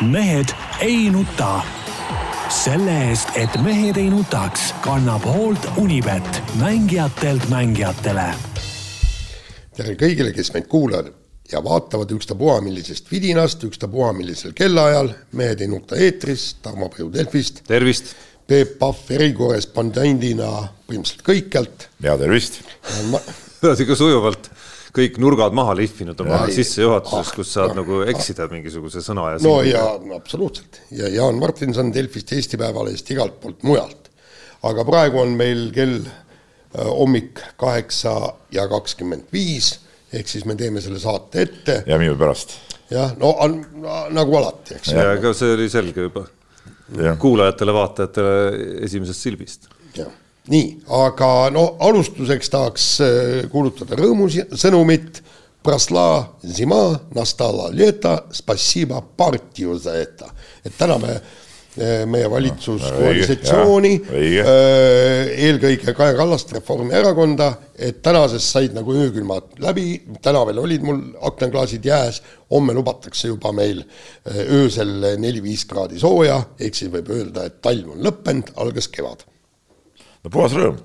mehed ei nuta. selle eest, et mehed ei nutaks, kannab hoolt Unibet, mängijatelt mängijatele. tere kõigile, kes meid kuulavad ja vaatavad ükstapuha millisest vidinast, ükstapuha millisel kellaajal. mehed ei nuta eetris, Tarmo Paju Delfist. tervist. Peep Pahv erikorrespondendina põhimõtteliselt kõikjalt. ja tervist. sihuke sujuvalt kõik nurgad maha lihvinud oma sissejuhatuses, kus saad ah, nagu eksida mingisuguse sõna ja no ja absoluutselt ja Jaan Martinson Delfist, Eesti Päevalehest, igalt poolt mujalt. aga praegu on meil kell äh, hommik kaheksa ja kakskümmend viis, ehk siis me teeme selle saate ette. ja minu pärast. jah, no on, nagu alati, eks. ja ega see oli selge juba kuulajatele-vaatajatele esimesest silbist. jah nii, aga no alustuseks tahaks äh, kuulutada rõõmusõnumit. Prasla zima nastala leta, spasiba partiju za eta. et täname äh, meie valitsuskoalitsiooni no,, äh, eelkõige Kaja Kallast, Reformierakonda, et tänasest said nagu öökülmad läbi, täna veel olid mul aknaklaasid jääs, homme lubatakse juba meil öösel neli-viis kraadi sooja, ehk siis võib öelda, et talv on lõppenud, algas kevad no puhas rõõm.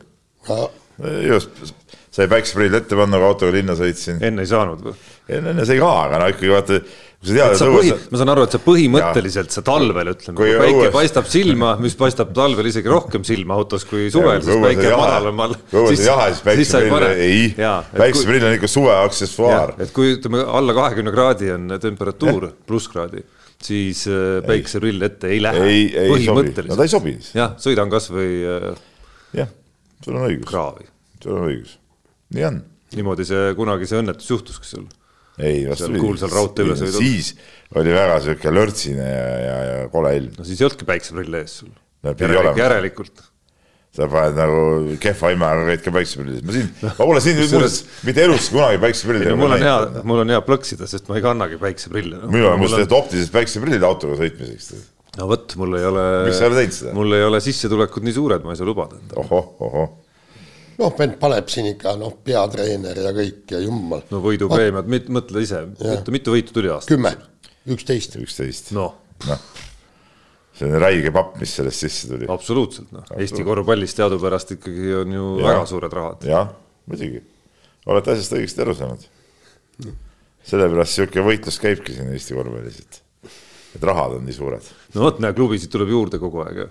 just, sai päikseprillid ette panna, kui autoga linna sõitsin. enne ei saanud või? enne, enne sai ka, aga no ikkagi vaata kui sa tead, et õues. ma saan aru, et sa põhimõtteliselt, sa talvel ütleme, kui päike õues... paistab silma, mis paistab talvel isegi rohkem silma autos kui suvel, sest päike on madalamal. kui õues on jahe, siis päikseprill, ei, päikseprill on ikka suve aksessuaar. et kui ütleme, alla kahekümne kraadi on temperatuur, plusskraadi siis äh, päikseprill ette ei lähe. ei, ei sobi, no ta ei sobi. jah, sõidan kasvõi äh, sul on õigus. kraavi. sul on õigus, nii on. niimoodi see kunagi see õnnetus juhtuski sul? ei, vastupidi. kuulsal raudtee ülesõidul. siis oli väga sihuke lörtsine ja, ja, ja kole ilm. no siis ei olnudki päikseprill ees sul no,. Järelikult, järelikult sa paned nagu kehva imaga käid ka päikseprillis, ma siin, ma pole siin muuseas mitte elus kunagi päikseprilli. mul on hea, mul on hea plõksida, sest ma ei kannagi päikseprille no.. minul on muuseas tehtud optilised päikseprillid autoga sõitmiseks no vot, mul ei ole. miks sa ei ole teinud seda? mul ei ole sissetulekud nii suured, ma ei saa lubada endale. ohoh, ohoh. noh, vend paneb siin ikka noh, peatreener ja kõik ja jummal. no võidupreemiad, mõtle ise, mitu, mitu võitu tuli aastas? kümme, üksteist. üksteist. noh no. see on räige papp, mis sellest sisse tuli. absoluutselt, noh, Eesti korvpallis teadupärast ikkagi on ju ja. väga suured rahad. jah, muidugi, olete asjast õigesti aru saanud. sellepärast sihuke võitlus käibki siin Eesti korvpallis, et et rahad on nii suured. no vot, näe, klubisid tuleb juurde kogu aeg ju.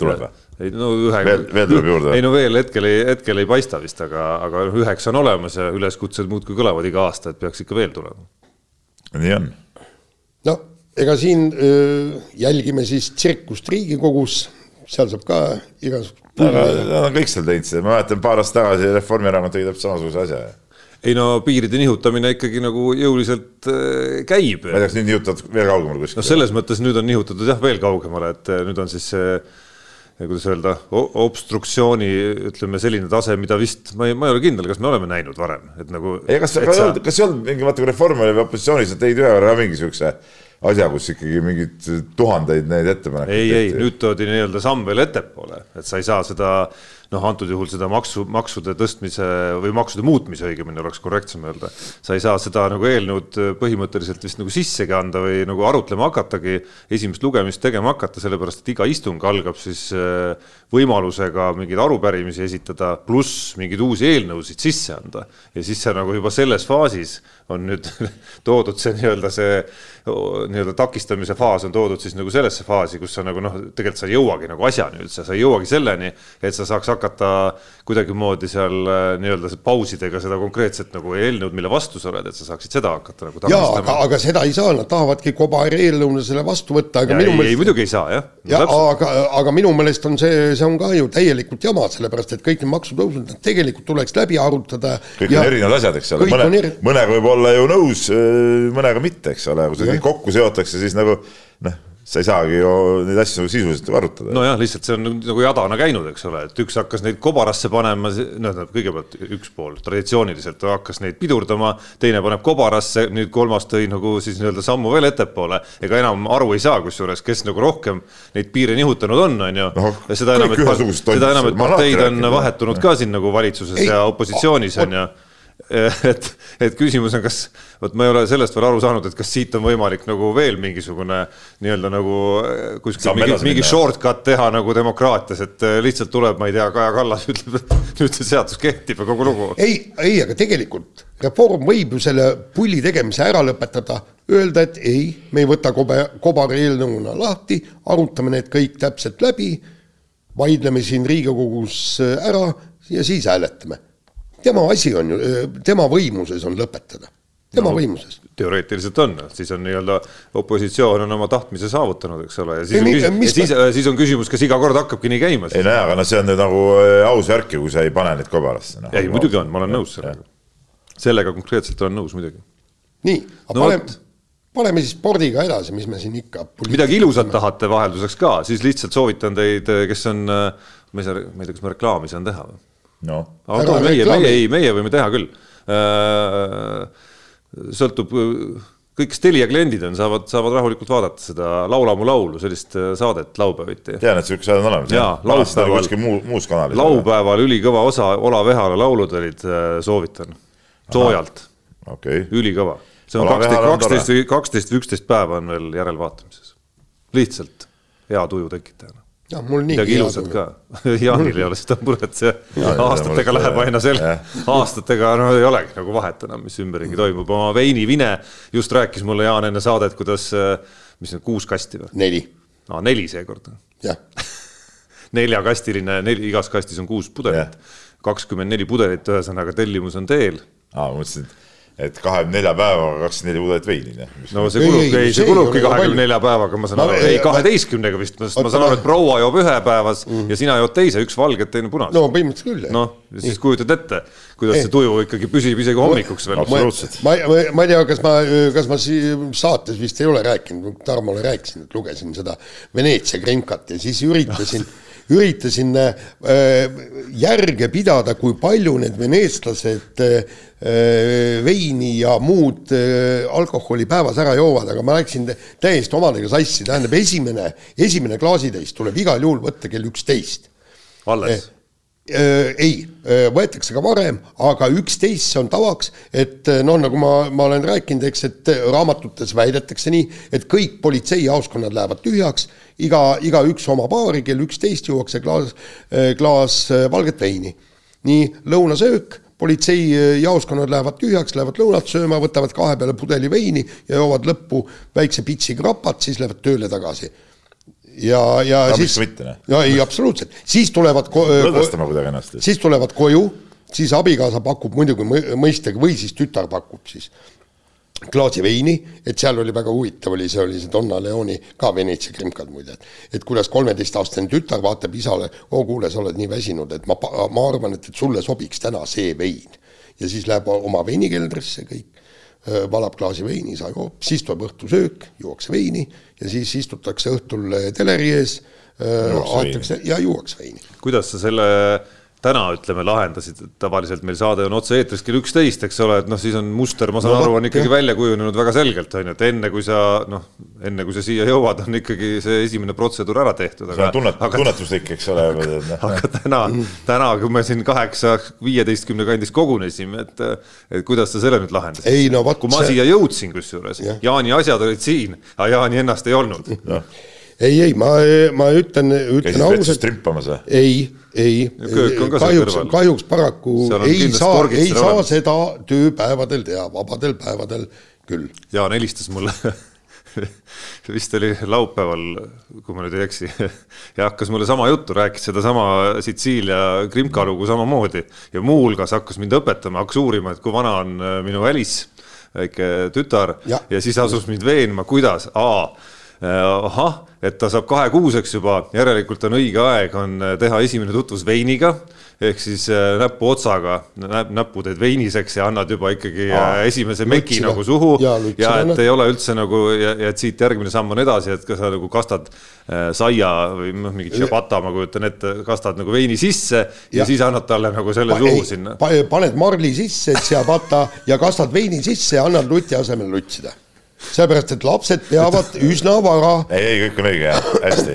tuleb või? ei no ühe. veel, veel tuleb juurde? ei no veel hetkel ei, hetkel ei paista vist, aga, aga üheksa on olemas ja üleskutsed muudkui kõlavad iga aasta, et peaks ikka veel tulema. nii on. no ega siin öö, jälgime siis tsirkust Riigikogus, seal saab ka igasugust. Nad on kõik seal teinud seda, ma mäletan paar aastat tagasi Reformierakond tegi täpselt samasuguse asja ei no piiride nihutamine ikkagi nagu jõuliselt äh, käib. ma ei tea, kas nüüd nihutavad veel kaugemale kuskile? no selles mõttes nüüd on nihutatud jah, veel kaugemale, et äh, nüüd on siis see kuidas öelda, obstruktsiooni ütleme selline tase, mida vist ma ei, ma ei ole kindel, kas me oleme näinud varem, et nagu. kas, kas sa... ei olnud mingi, vaata kui Reform oli opositsioonis, sa tegid ühe korra mingi siukse asja, kus ikkagi mingeid tuhandeid neid ettepanekuid. ei, ei, nüüd toodi nii-öelda samm veel ettepoole, et sa ei saa seda noh, antud juhul seda maksu, maksude tõstmise või maksude muutmise õigemini oleks korrektsem öelda. sa ei saa seda nagu eelnõud põhimõtteliselt vist nagu sissegi anda või nagu arutlema hakatagi, esimest lugemist tegema hakata, sellepärast et iga istung algab siis äh, võimalusega mingeid arupärimisi esitada, pluss mingeid uusi eelnõusid sisse anda. ja siis sa nagu juba selles faasis on nüüd toodud see nii-öelda see nii-öelda takistamise faas on toodud siis nagu sellesse faasi, kus sa nagu noh, tegelikult sa ei jõuagi nagu asjani üldse, sa ei jõuagi selleni, et sa saaks hakata kuidagimoodi seal äh, nii-öelda pausidega seda konkreetset nagu eelnõud, mille vastu sa oled, et sa saaksid seda hakata nagu jaa, aga, aga seda ei saa, nad tahavadki kobareelnõuna selle vastu võtta, aga ja, minu ei, meelest. ei, muidugi ei saa jah no,. jah, aga, aga minu meelest on see, see on ka ju täielikult jama, sellepärast et kõik need maksutõusud, nad tegelikult tuleks läbi arutada. kõik ja, on erinevad asjad, eks ole, mõne, eri... mõnega võib olla ju nõus, mõnega mitte, eks ole, kui see kõik kokku seotakse, siis nagu noh sa ei saagi ju neid asju sisuliselt arutada. nojah, lihtsalt see on nagu jadana käinud, eks ole, et üks hakkas neid kobarasse panema, noh, kõigepealt üks pool traditsiooniliselt hakkas neid pidurdama, teine paneb kobarasse, nüüd kolmas tõi nagu siis nii-öelda sammu veel ettepoole. ega enam aru ei saa, kusjuures, kes nagu rohkem neid piire nihutanud on, on ju no,. seda enam, et, seda enam, et parteid on vahetunud ka siin nagu valitsuses ei, ja opositsioonis on ju et, et küsimus on, kas, vot ma ei ole sellest veel aru saanud, et kas siit on võimalik nagu veel mingisugune nii-öelda nagu äh, kuskil mingi, mingi shortcut teha nagu demokraatias, et äh, lihtsalt tuleb, ma ei tea, Kaja Kallas ütleb, et nüüd see seadus kehtib ja kogu lugu. ei, ei, aga tegelikult reform võib ju selle pulli tegemise ära lõpetada, öelda, et ei, me ei võta kobe, kobareelnõuna lahti, arutame need kõik täpselt läbi, vaidleme siin Riigikogus ära ja siis hääletame tema asi on ju, tema võimuses on lõpetada, tema no, võimuses. teoreetiliselt on, siis on nii-öelda opositsioon on oma tahtmise saavutanud, eks ole, ja siis, ei, on, mis, ja siis, siis on küsimus, kas iga kord hakkabki nii käima. ei nojah, aga noh, see on nüüd nagu äh, aus värk ju, kui sa ei pane neid kobarasse no.. ei, muidugi on, ma olen nõus sellega. sellega konkreetselt olen nõus muidugi. nii, aga no, paneme, paneme siis spordiga edasi, mis me siin ikka. midagi ilusat tahate vahelduseks ka, siis lihtsalt soovitan teid, kes on, äh, ma ei saa, ma ei tea, kas ma reklaami saan teha või? No.. aga meie, meie, ei, meie võime teha küll. Äh, sõltub, kõik, kes Telia kliendid on, saavad, saavad rahulikult vaadata seda Laula mu laulu, sellist äh, saadet laupäeviti. tean, et sihuke saade on olemas. jaa, laupäeval. kuskil muu, muus kanalis. laupäeval ülikõva osa, Olav Ehala laulud olid, äh, soovitan. soojalt. Okay. ülikõva. see on kaksteist, kaksteist või kaksteist või üksteist päeva on veel järelvaatamises. lihtsalt hea tuju tekitajana nii midagi ilusat ka. Jaanil ei ole seda muret, see ja, aastatega läheb aina selge, aastatega no ei olegi nagu vahet enam, mis ümberringi toimub, oma veinivine just rääkis mulle Jaan enne saadet, kuidas, mis need kuus kasti või? neli. aa, neli seekord. jah neljakastiline, neli, igas kastis on kuus pudelit, kakskümmend neli pudelit, ühesõnaga tellimus on teel. aa, ma mõtlesin, et et kahekümne nelja päevaga kakskümmend neli pudelit veini. no see kulubki, ei, see kulubki kahekümne nelja päevaga, ma saan aru, ei kaheteistkümnega vist, sest ma saan aru, et proua joob ühe päevas mm. ja sina jood teise, üks valget, teine punast. no põhimõtteliselt küll, noh, siis kujutad ette, kuidas ei. see tuju ikkagi püsib isegi hommikuks veel. absoluutselt. ma, ma, ma ei tea, kas ma, kas ma saates vist ei ole rääkinud, Tarmole rääkisin, et lugesin seda Veneetsia krimkat ja siis üritasin üritasin äh, järge pidada, kui palju need veneetslased äh, veini ja muud äh, alkoholi päevas ära joovad, aga ma läksin täiesti omadega sassi, tähendab, esimene, esimene klaasitäis tuleb igal juhul võtta kell üksteist. alles? Ei, võetakse ka varem, aga üksteist, see on tavaks, et noh, nagu ma, ma olen rääkinud, eks, et raamatutes väidetakse nii, et kõik politseijaoskonnad lähevad tühjaks iga, igaüks oma baari, kell üksteist juuakse klaas, klaas valget veini. nii, lõunasöök, politseijaoskonnad lähevad tühjaks, lähevad lõunat sööma, võtavad kahe peale pudeli veini ja joovad lõppu väikse pitsi grapat, siis lähevad tööle tagasi ja, ja no, siis, ja ei, absoluutselt, siis tulevad lõdvestama kuidagi ennast. siis tulevad koju, siis abikaasa pakub muidugi mõistagi või siis tütar pakub siis klaasi veini, et seal oli väga huvitav, oli see, oli see Donna Leoni, ka Veneetsia krimkad muide, et et kuidas kolmeteistaastane tütar vaatab isale, oo kuule, sa oled nii väsinud, et ma, ma arvan, et, et sulle sobiks täna see vein. ja siis läheb oma veinikeldrisse kõik, valab klaasi veini, sa joob, siis tuleb õhtusöök, juuakse veini ja siis istutakse õhtul teleri ees, aetakse ja juuakse veini. kuidas sa selle täna ütleme, lahendasid, tavaliselt meil saade on otse-eetris kell üksteist, eks ole, et noh, siis on muster, ma saan no, aru, on ikkagi jah. välja kujunenud väga selgelt, on ju, et enne kui sa noh, enne kui sa siia jõuad, on ikkagi see esimene protseduur ära tehtud. see on tunnet, tunnetuslik, eks ole. Noh. aga täna, täna, kui me siin kaheksa, viieteistkümne kandis kogunesime, et, et kuidas sa selle nüüd lahendasid? No, kui ma see... siia jõudsin kusjuures, Jaani asjad olid siin, aga Jaani ennast ei olnud no ei, ei, ma, ma ütlen, ütlen ausalt. ei, ei, kahjuks, kahjuks paraku ei saa, ei saa olemas. seda tööpäevadel teha, vabadel päevadel küll. Jaan helistas mulle. Vist oli laupäeval, kui ma nüüd ei eksi, ja hakkas mulle sama juttu, rääkis sedasama Sitsiilia Krimka lugu samamoodi. Ja muuhulgas hakkas mind õpetama, hakkas uurima, et kui vana on äh, minu Alice, väike tütar. Ja, ja siis asus mind veenma, kuidas, aa Äh, ahah, et ta saab kahekuuseks juba, järelikult on õige aeg, on äh, teha esimene tutvus veiniga ehk siis äh, näpuotsaga näp, näppu teed veiniseks ja annad juba ikkagi Aa, esimese meki lutsida. nagu suhu. Ja, ja et ei ole üldse nagu ja, ja et siit järgmine samm on edasi, et ka sa nagu kastad äh, saia või noh, mingit ciabatta, ma kujutan ette, kastad nagu veini sisse ja, ja siis annad talle nagu selle pa, suhu ei, sinna. pa,. paned marli sisse, ciabatta ja kastad veini sisse ja annad luti asemel lutsida sellepärast, et lapsed peavad üsna vara. ei, ei, kõik on õige, hästi.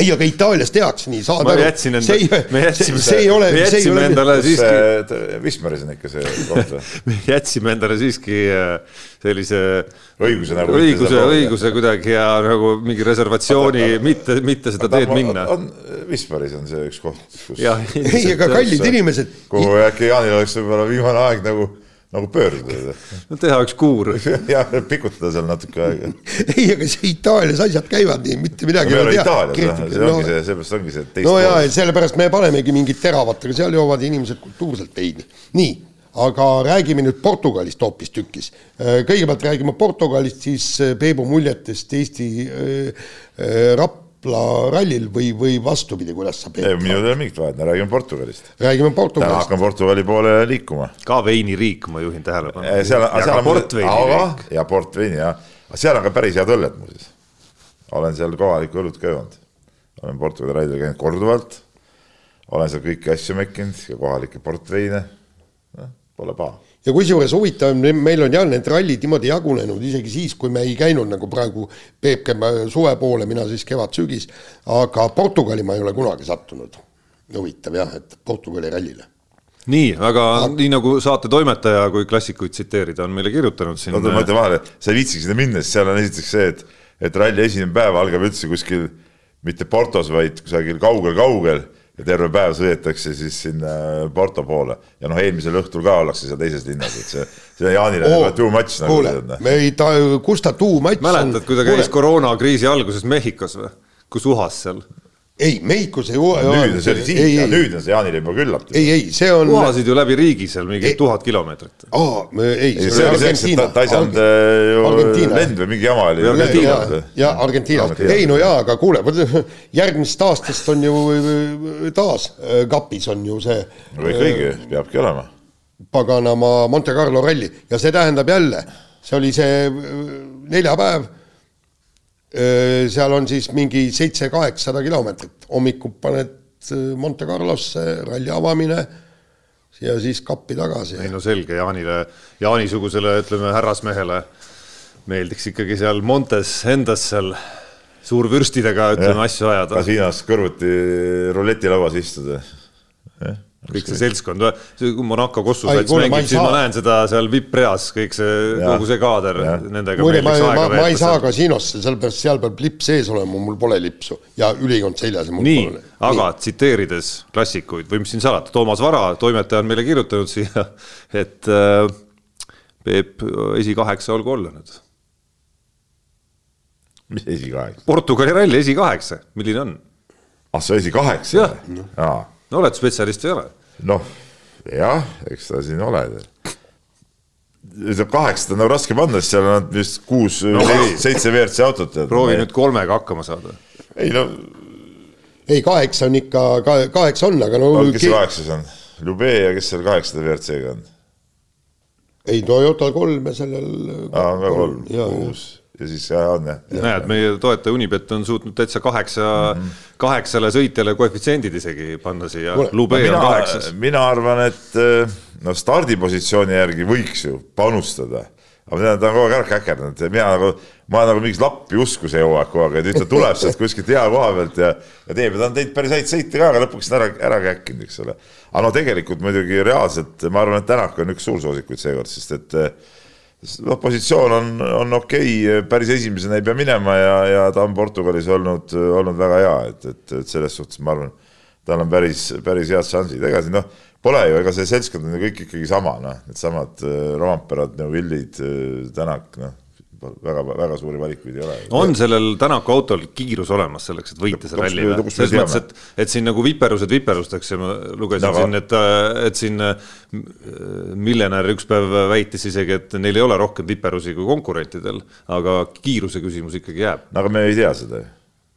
ei, aga Itaalias tehakse nii, saad aru. See ei, see, see ei ole, see ei ole. endale siiski. Wismaris on ikka see koht või? me jätsime endale siiski äh, sellise õiguse nagu. õiguse, õiguse kuidagi ja nagu mingi reservatsiooni mitte, mitte seda teed minna. on, Wismaris on see üks koht, kus. ei, aga kallid inimesed. kuhu äkki Jaanil oleks võib-olla viimane aeg nagu nagu pöörduda. no teha üks kuur jah, pikutada seal natuke aega. ei, aga see Itaalias asjad käivad nii, mitte midagi no, ei ole Itaalias, noh, see ongi see, seepärast ongi see teist no jaa, sellepärast me panemegi mingit teravat, aga seal joovad inimesed kultuurselt veini. nii, aga räägime nüüd Portugalist hoopistükkis. kõigepealt räägime Portugalist, siis Peebu muljetest Eesti äh, äh, rap-, Rapla rallil või, või vastupidi, kuidas sa pead? minul ei ole mingit vahet, me räägime Portugalist. räägime Portugalist. täna hakkan Portugali poole liikuma. ka veiniriik, ma juhin tähelepanu. seal, seal on portveiniriik. ja portveini jah, seal on ka päris head õlled muuseas. olen seal kohalikku õlut ka joonud. olen Portugali rallil käinud korduvalt. olen seal kõiki asju mekkinud ja kohalikke portveine. noh, pole paha ja kusjuures huvitav on, meil on jah, need rallid niimoodi jagunenud isegi siis, kui me ei käinud nagu praegu Peep käib suve poole, mina siis kevad-sügis, aga Portugali ma ei ole kunagi sattunud. huvitav jah, et Portugali rallile nii, aga ah. nii nagu saate toimetaja, kui klassikuid tsiteerida, on meile kirjutanud siin. oota, ma ütlen vahele, sa ei viitsiks sinna minna, sest seal on esiteks see, et, et ralli esimene päev algab üldse kuskil mitte Portos, vaid kusagil kaugel-kaugel ja terve päev sõidetakse siis sinna Porto poole ja noh, eelmisel õhtul ka ollakse seal teises linnas, et see, see Jaanile oh, too much nagu. kuule, me ei ta-, kus ta too much on? mäletad, kui ta käis koroonakriisi alguses Mehhikos või, kus uhas seal? Ei, Mehhikos ei no,. nüüd on see oli siin, nüüd on see Jaanil juba küllalt. ei, ei, see on. uhasid ju läbi riigi seal mingi tuhat kilomeetrit. aa, ei, see, oli Argentiina. ta ei saanud äh, ju lend või mingi jama oli. Ja Argentiinas, ei no jaa, aga kuule, järgmisest aastast on ju äh, taas äh, kapis on ju see. kõik õige, peabki olema. paganama Monte Carlo ralli ja see tähendab jälle, see oli see neljapäev seal on siis mingi seitse-kaheksasada kilomeetrit, hommikul paned Monte Carlosse, ralli avamine ja siis kappi tagasi. ei no selge, Jaanile, Jaani-sugusele, ütleme, härrasmehele meeldiks ikkagi seal Montes endas seal suurvürstidega, ütleme, asju ajada. kasiinos kõrvuti ruletilauas istuda kõik see seltskond, kui Monaco kossus sats mängib, siis ma näen seda seal vipp-reas, kõik see, kogu see kaader, nendega muide, ma, ma, ma ei saa kasiinosse, sellepärast seal peab lipp sees olema, mul pole lipsu ja ülikond seljas. nii, aga nii. tsiteerides klassikuid või mis siin salata, Toomas Vara, toimetaja on meile kirjutanud siia, et äh, Peep, esikaheksa olgu olla nüüd. mis esikaheksa? Portugali ralli esikaheksa, milline on? ah, see esikaheksa? jah no oled spetsialist või ei ole? noh, jah, eks ta siin ole. ütleme kaheksat on nagu raske panna, sest seal on vist kuus no,, seitse WRC autot. proovi nüüd kolmega hakkama saada. ei no. ei, kaheksa on ikka, kaheksa on, aga no. kes see kaheksas on? Lube ja kes seal kaheksanda WRC-ga on? ei, Toyotal kolm ja sellel. aa, on ka kolm, kuus ja siis jah, on jah. näed, meie toetaja Unibet on suutnud täitsa kaheksa mm, -hmm. kaheksale sõitjale koefitsiendid isegi panna siia. mina, mina arvan, et eh, no stardipositsiooni järgi võiks ju panustada aga mina, ta on kogu aeg ära käkerdanud mina nagu, ma olen nagu mingis lappi usku see hooaeg kogu aeg, et nüüd ta tuleb sealt kuskilt hea koha pealt ja, ja teeb ja ta on teinud päris häid sõite ka, aga lõpuks ära, ära käkkinud, eks ole. aga no tegelikult muidugi reaalselt ma arvan, et Tänak on üks suursoosikuid seekord, sest et noh, positsioon on, on okei okay,, päris esimesena ei pea minema ja, ja ta on Portugalis olnud, olnud väga hea, et, et, et selles suhtes ma arvan, tal on päris, päris head šansid, ega siin noh, pole ju, ega see seltskond on ju kõik ikkagi sama, noh, needsamad äh, Roomperad, Neuvillid, äh, Tänak, noh väga-väga suuri valikuid ei ole. on sellel Tänaku autol kiirus olemas selleks, et võita see ralli või? selles mõttes, et, et siin nagu viperused viperusteks ja ma lugesin no, siin, et, et siin äh, miljonär üks päev väitis isegi, et neil ei ole rohkem viperusi kui konkurentidel, aga kiiruse küsimus ikkagi jääb. aga me ei tea seda ju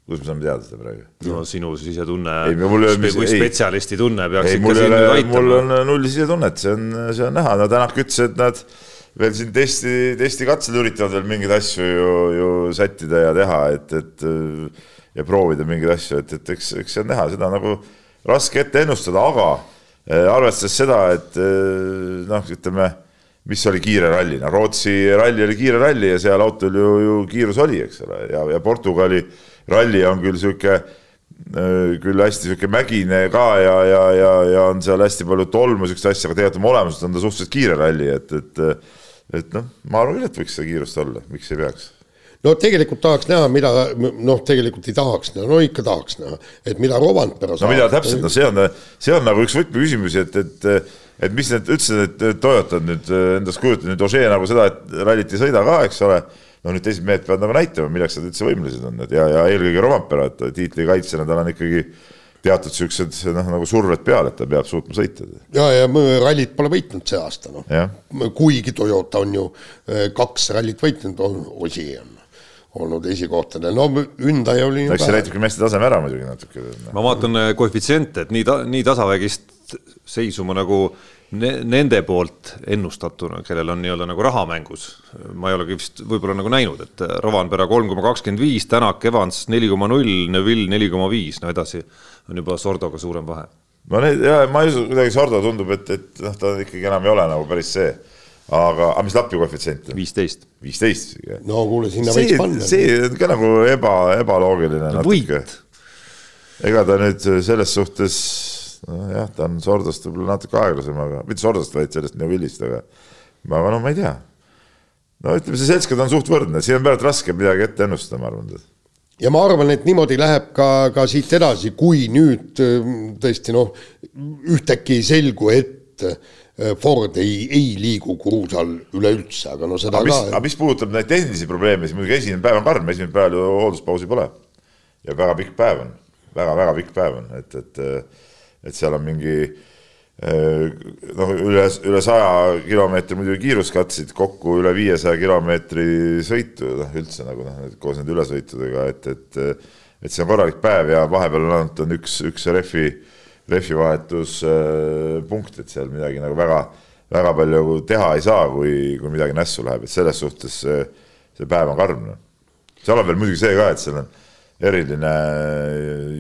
kus me saame teada seda praegu? no sinu sisetunne, kui spetsialisti tunne peaks ei, ikka siin nüüd aitama. mul on null sisetunnet, see on, see on näha, no Tänak ütles, et nad veel siin testi, testikatsel üritavad veel mingeid asju ju, ju sättida ja teha, et, et ja proovida mingeid asju, et, et eks, eks see on näha, seda nagu raske ette ennustada, aga äh, arvestades seda, et äh, noh, ütleme, mis oli kiire ralli, no Rootsi ralli oli kiire ralli ja seal autol ju, ju kiirus oli, eks ole, ja, ja Portugali ralli on küll sihuke küll hästi sihuke mägine ka ja, ja, ja, ja on seal hästi palju tolmu, siukest asja, aga tegelikult oma olemuselt on ta suhteliselt kiire ralli, et, et et noh, ma arvan küll, et võiks seda kiirust olla, miks ei peaks? No tegelikult tahaks näha, mida noh, tegelikult ei tahaks näha, no ikka tahaks näha, et mida Rovanpera no mida täpselt, no see on, see on nagu üks võtmeküsimusi, et, et et mis need üldse need Toyotad nüüd endast kujutavad, nüüd Ožee nagu seda, et rallit ei sõida ka, eks ole. No nüüd teised mehed peavad nagu näitama, milleks nad üldse võimelised on, et ja, ja eelkõige Rompera, et tiitlikaitsjana tal on ikkagi teatud siuksed noh, nagu surved peal, et ta peab suutma sõita. ja, ja rallit pole võitnud see aasta, noh. kuigi Toyota on ju eh, kaks rallit võitnud, on, Osi on olnud esikohtadel, no Hyundai oli no eks see näitabki meeste taseme ära muidugi natuke. ma vaatan eh, koefitsiente, et nii ta, nii tasavägist seisu ma nagu ne, nende poolt ennustatuna, kellel on nii-öelda nagu raha mängus, ma ei olegi vist võib-olla nagu näinud, et Rovanpera kolm koma kakskümmend viis, Tänak, Evans neli koma null, Neville neli koma viis, no edasi on juba Sordoga suurem vahe. no need ja ma ei usu, kuidagi Sordo tundub, et, et noh, ta ikkagi enam ei ole nagu päris see. aga, aga mis Lappi koefitsient on? viisteist. viisteist isegi? no kuule, sinna see, võiks panna. see on ka nagu eba, ebaloogiline no,. võit. ega ta nüüd selles suhtes nojah, ta on Sordost võib-olla natuke aeglasem, aga mitte Sordost, vaid sellest Neuvillist, aga aga no ma ei tea. no ütleme, see seltskond on suht võrdne, siin on pärast raske midagi ette ennustada, ma arvan. Ja ma arvan, et niimoodi läheb ka, ka siit edasi, kui nüüd tõesti noh, ühtäkki ei selgu, et äh, Ford ei, ei liigu kruusal üleüldse, aga no seda aga mis, ka. aga mis puudutab neid tehnilisi probleeme, siis muidugi esimene päev on karm, esimene päev ju hoolduspausi pole. ja väga pikk päev on väga,, väga-väga pikk päev on, et, et et seal on mingi eh, noh, üle, üle saja kilomeetri muidugi kiiruskatseid, kokku üle viiesaja kilomeetri sõitu, noh üldse nagu noh, koos nende ülesõitudega, et, et et see on korralik päev ja vahepeal on ainult on üks, üks rehvi, rehvivahetuspunkt, et seal midagi nagu väga, väga palju teha ei saa, kui, kui midagi nässu läheb, et selles suhtes see, see päev on karm. Noh. seal on veel muidugi see ka, et seal on eriline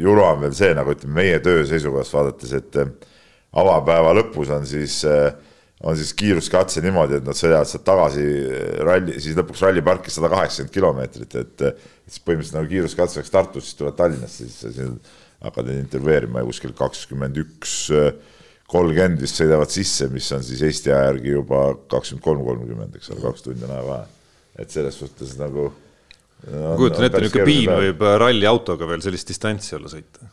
jura on veel see, nagu ütleme, meie töö seisukohast vaadates, et avapäeva lõpus on siis, eh, on siis kiiruskatse niimoodi, et nad sõidavad sealt tagasi eh, ralli, siis lõpuks ralliparki sada kaheksakümmend kilomeetrit, et siis põhimõtteliselt nagu kiiruskatse oleks Tartus, siis tulevad Tallinnasse, siis hakkad neid intervjueerima ja kuskil kakskümmend üks kolmkümmend vist sõidavad sisse, mis on siis Eesti aja järgi juba kakskümmend kolm, kolmkümmend, eks ole, kaks tundi on ajavahe. et selles suhtes nagu ma kujutan ette, niisugune piin võib ralliautoga veel sellist distantsi olla sõita.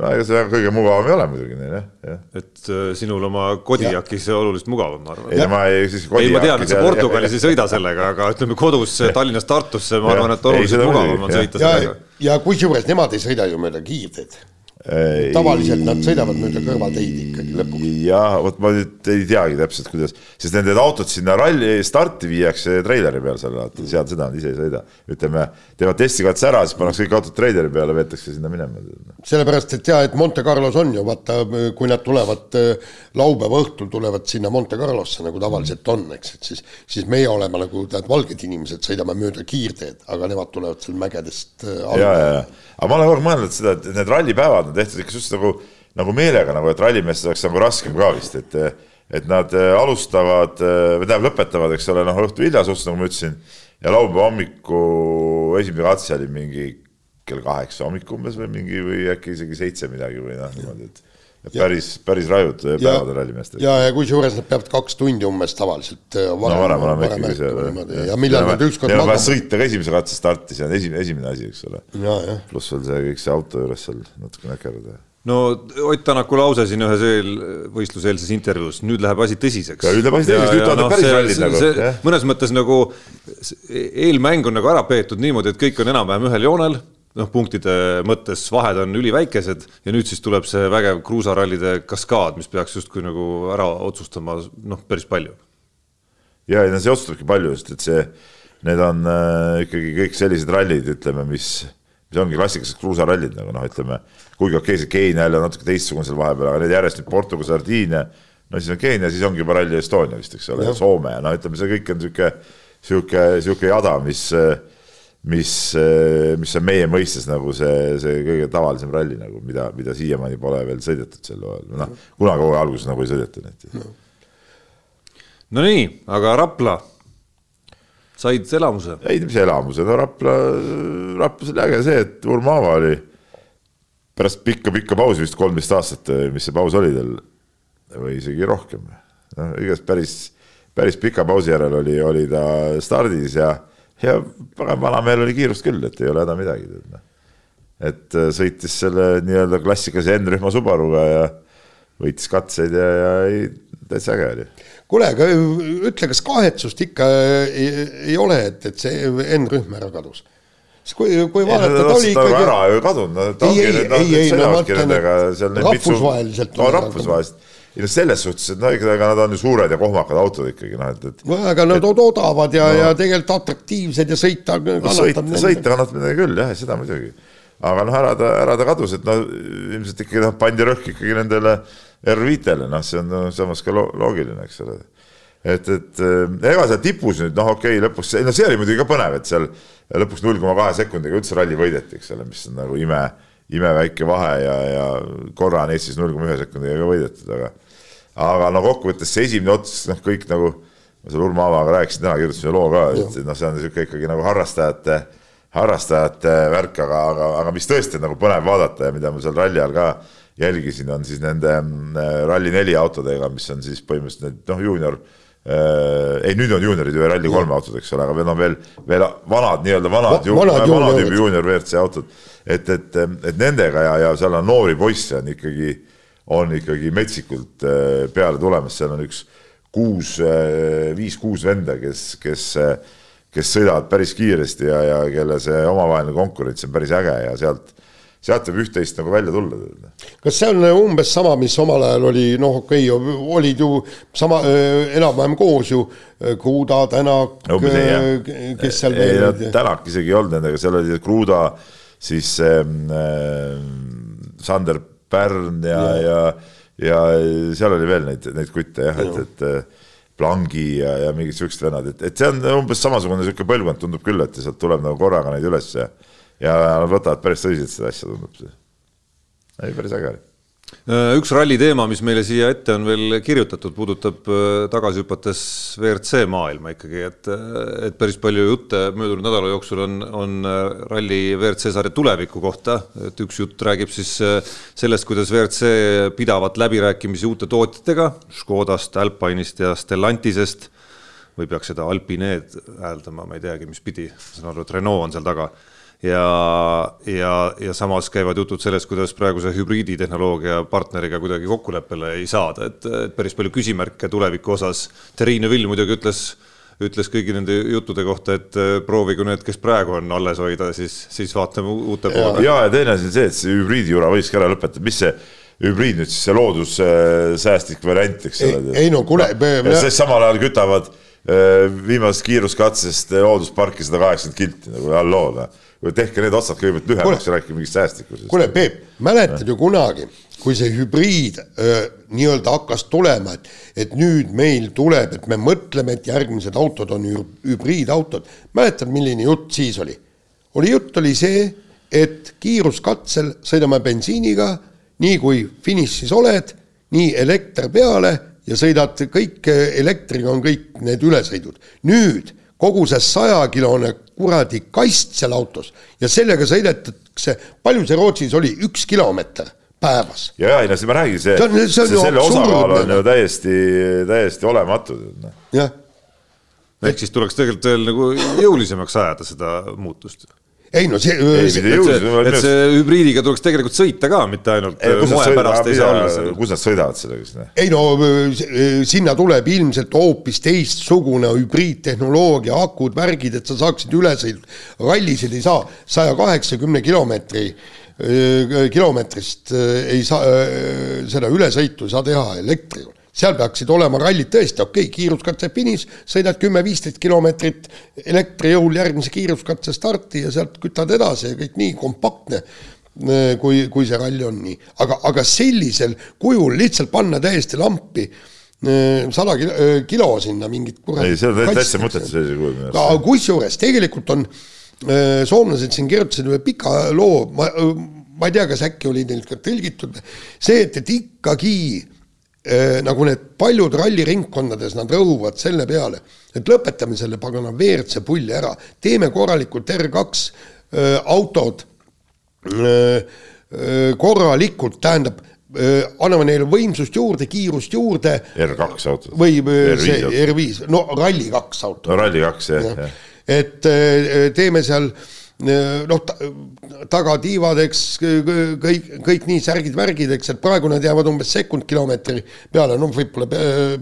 No ega see kõige mugavam ei ole muidugi neil jah, jah. et äh, sinul oma Kodiakis oluliselt mugavam, ma arvan. ei, ma ei, siis ei, ma tean, et sa Portugalis ei sõida sellega, aga ütleme kodus Tallinnast Tartusse, ma arvan, et oluliselt mugavam on sõita sellega. ja kusjuures nemad ei sõida ju mööda kiirteed tavaliselt nad sõidavad mööda kõrvalteid ikkagi lõpuks. jah, vot ma nüüd ei teagi täpselt, kuidas, sest nende autod sinna ralli starti viiakse treileri peal seal seal seda nad ise ei sõida. ütleme, teevad testikatse ära, siis pannakse kõik autod treileri peale, veetakse sinna minema. sellepärast, et jaa, et Monte Carlos on ju vaata, kui nad tulevad äh, laupäeva õhtul tulevad sinna Monte Carlosse nagu tavaliselt on, eks, et siis, siis meie oleme nagu tead, valged inimesed, sõidame mööda kiirteed, aga nemad tulevad seal mägedest äh, alla. ja, ja, ja, aga ma olen kogu aeg mõelnud seda, et need rallipäevad on tehtud ikka just nagu, nagu meelega nagu, et rallimeestel oleks nagu raskem ka vist, et et nad äh, alustavad või tähendab, lõpetavad, eks ole, noh, õhtu hilja suhteliselt, nagu ma ütlesin, ja laupäeva hommiku esimene katse oli mingi kell kaheksa hommikul umbes või mingi või äkki isegi seitse midagi või noh, niimoodi, et et päris, päris rajud päevad rallimeestel. ja, ja kusjuures nad peavad kaks tundi umbes tavaliselt varem, no varem oleme ikkagi seal. ja millal nad ükskord magama. sõita ka esimese katse starti, see on esimene, esimene asi, eks ole. pluss veel see kõik see auto juures seal natuke näkerdada no Ott Tänaku lause siin ühes eelvõistluseelses intervjuus, nüüd läheb asi tõsiseks. nüüd läheb asi tõsiseks, nüüd tulevad no, päris rallid nagu. mõnes mõttes nagu eelmäng on nagu ära peetud niimoodi, et kõik on enam-vähem ühel joonel noh, punktide mõttes vahed on üliväikesed ja nüüd siis tuleb see vägev kruusarallide kaskaad, mis peaks justkui nagu ära otsustama noh, päris palju. ja, ja see otsustabki palju, sest et see, need on äh, ikkagi kõik sellised rallid, ütleme, mis, mis ongi klassikalised kruusarallid nagu noh, ütleme, kuigi okei okay,, see Keenia jälle natuke teistsugune seal vahepeal, aga need järjest nüüd Portugal, Sardiinia, no siis on Keenia, siis ongi juba Rally Estonia vist, eks ole, Soome ja no ütleme, see kõik on niisugune, niisugune, niisugune jada, mis äh, mis, eh, mis on meie mõistes nagu see, see kõige tavalisem ralli nagu, mida, mida siiamaani pole veel sõidetud sel ajal, noh, kunagi hooaja alguses nagu ei sõidetud neid no.. Nonii, aga Rapla, said elamuse? ei, mis elamuse, no Rapla, Raplas oli äge see, et Urmava oli pärast pikka-pikka pausi, vist kolmteist aastat, mis see paus oli teil või isegi rohkem. noh, igatahes päris, päris pika pausi järel oli, oli ta stardis ja, ja pagan vanamehel oli kiirust küll, et ei ole häda midagi. Noh. et äh, sõitis selle nii-öelda klassikalise N-rühma Subaruga ja võitis katseid ja, ja ei, täitsa äge oli kuule, aga ütle, kas kahetsust ikka ei, ei ole, et, et see N-rühm ära kadus? siis kui, kui vaadata, ta oli ikkagi. ära ju kadunud, ta ongi nüüd, noh, nüüd sõidavadki nendega seal. rahvusvaheliselt. no rahvusvaheliselt ei no selles suhtes, et no ega nad on ju suured ja kohmakad autod ikkagi noh, et, et. no aga nad on odavad ja no,, ja tegelikult atraktiivsed ja sõita no, sõita, sõita kannatab midagi küll jah, seda muidugi. aga noh, ära ta, ära ta kadus, et no ilmselt ikkagi noh, pandi rõhk ikkagi nendele R5-le, noh, see on no, samas ka loogiline, eks ole et, et ega seal tipus nüüd noh, okei okay,, lõpuks, no see oli muidugi ka põnev, et seal lõpuks null koma kahe sekundiga üldse ralli võideti, eks ole, mis on nagu ime, imeväike vahe ja, ja korra on Eestis null koma ühe sekundiga ka võidetud, aga aga no kokkuvõttes see esimene ots, noh, kõik nagu ma seal Urmo Avaga rääkisin täna, kirjutasin loo ka, et noh, see on niisugune ikkagi nagu harrastajate, harrastajate värk, aga, aga, aga mis tõesti on nagu põnev vaadata ja mida ma seal ralli ajal ka jälgisin, on siis nende äh, Rally4 autodega, mis on siis põhimõtteliselt need noh, juunior ei, nüüd on juuniorid ju Rally kolme autod, eks ole, aga veel on veel, veel vanad nii-öelda vanad Va, vanad, vanad tüübi juunior WRC autod. et, et, et nendega ja, ja seal on noori poisse on ikkagi, on ikkagi metsikult äh, peale tulemas, seal on üks kuus, äh, viis-kuus venda, kes, kes, kes sõidavad päris kiiresti ja, ja kelle see omavaheline konkurents on päris äge ja sealt sealt võib üht-teist nagu välja tulla. kas see on umbes sama, mis omal ajal oli, noh, okei okay,, olid ju sama äh,, enam-vähem koos ju, äh, Kruda, Tänak no,, äh, kes seal veel olid? Tänak isegi ei olnud nendega, seal oli Kruda, siis ähm, äh, Sander Pärn ja, ja, ja, ja seal oli veel neid, neid kutte jah, et, et äh, Plangi ja, ja mingid siuksed vennad, et, et see on umbes samasugune sihuke põlvkond tundub küll, et sealt tuleb nagu korraga neid üles ja ja nad võtavad päris tõsiselt seda asja, tundub. ei, päris äge oli. Äh, üks ralli teema, mis meile siia ette on veel kirjutatud, puudutab äh, tagasi hüpates WRC maailma ikkagi, et, äh, et päris palju jutte möödunud nädala jooksul on, on ralli WRC sarja tuleviku kohta, et üks jutt räägib siis sellest, kuidas WRC pidavat läbirääkimisi uute tootjatega, Škodast, Alpine'ist ja Stellantisest. Või peaks seda Alpineed hääldama, ma ei teagi, mis pidi, saan aru, et Renault on seal taga ja, ja, ja samas käivad jutud sellest, kuidas praeguse hübriiditehnoloogia partneriga kuidagi kokkuleppele ei saada, et, et päris palju küsimärke tuleviku osas. Terrine Vill muidugi ütles, ütles kõigi nende juttude kohta, et äh, proovigu need, kes praegu on alles hoida, siis, siis vaatame uute poole. ja, ja teine asi on see, et see hübriidijura võikski ära lõpetada, mis see hübriid nüüd siis see loodussäästlik variant, eks ole. ei no kuule. sest samal ajal kütavad äh, viimasest kiiruskatsest hooldusparki sada kaheksakümmend kilti nagu halloo noh tehke need otsad kõigepealt lühemaks ja rääkige mingist säästlikkusest. kuule, Peep, mäletad ju kunagi, kui see hübriid nii-öelda hakkas tulema, et, et nüüd meil tuleb, et me mõtleme, et järgmised autod on hübriidautod. mäletad, milline jutt siis oli? oli jutt oli see, et kiiruskatsel sõidame bensiiniga, nii kui finišis oled, nii elekter peale ja sõidad kõik, elektriga on kõik need ülesõidud. nüüd kogu see sajakilone kuradi kast seal autos ja sellega sõidetakse, palju see Rootsis oli, üks kilomeeter päevas. ja, ja ei no siis ma räägin, see, see, see, see, selle osakaal on ju täiesti, täiesti olematu. Noh. jah. ehk siis tuleks tegelikult veel nagu jõulisemaks ajada seda muutust ei no see. et see, et see hübriidiga tuleks tegelikult sõita ka, mitte ainult ei, moe pärast ei saa olla seal. kus nad sõidavad sellega siis? ei no sinna tuleb ilmselt hoopis teistsugune hübriidtehnoloogia, akud, värgid, et sa saaksid üle sõita. rallisid ei saa, saja kaheksakümne kilomeetri kilomeetrist ei saa, seda ülesõitu ei saa teha elektriga seal peaksid olema rallid tõesti, okei okay,, kiiruskatse finiš, sõidad kümme-viisteist kilomeetrit elektri jõul järgmise kiiruskatse starti ja sealt kütad edasi ja kõik nii kompaktne, äh, kui, kui see ralli on nii. aga, aga sellisel kujul lihtsalt panna täiesti lampi äh, sada kilo, äh, kilo sinna mingit ei, see on täitsa mõttetu sellisel kujul minu arust. kusjuures tegelikult on soomlased siin kirjutasid ühe pika loo, ma, ma ei tea, kas äkki oli neil ka tõlgitud, see, et, et ikkagi nagu need paljud ralliringkondades, nad rõhuvad selle peale, et lõpetame selle pagana WRC pulli ära, teeme korralikult R2 äh, autod äh, korralikult, tähendab, anname neile võimsust juurde, kiirust juurde. R2 autot. või see R5, no Rally2 auto. no Rally2 jah ja. ja., et teeme seal noh, tagatiivad, eks kõik, kõik nii särgid-värgid, eks, et praegu nad jäävad umbes sekund kilomeetri peale, no võib-olla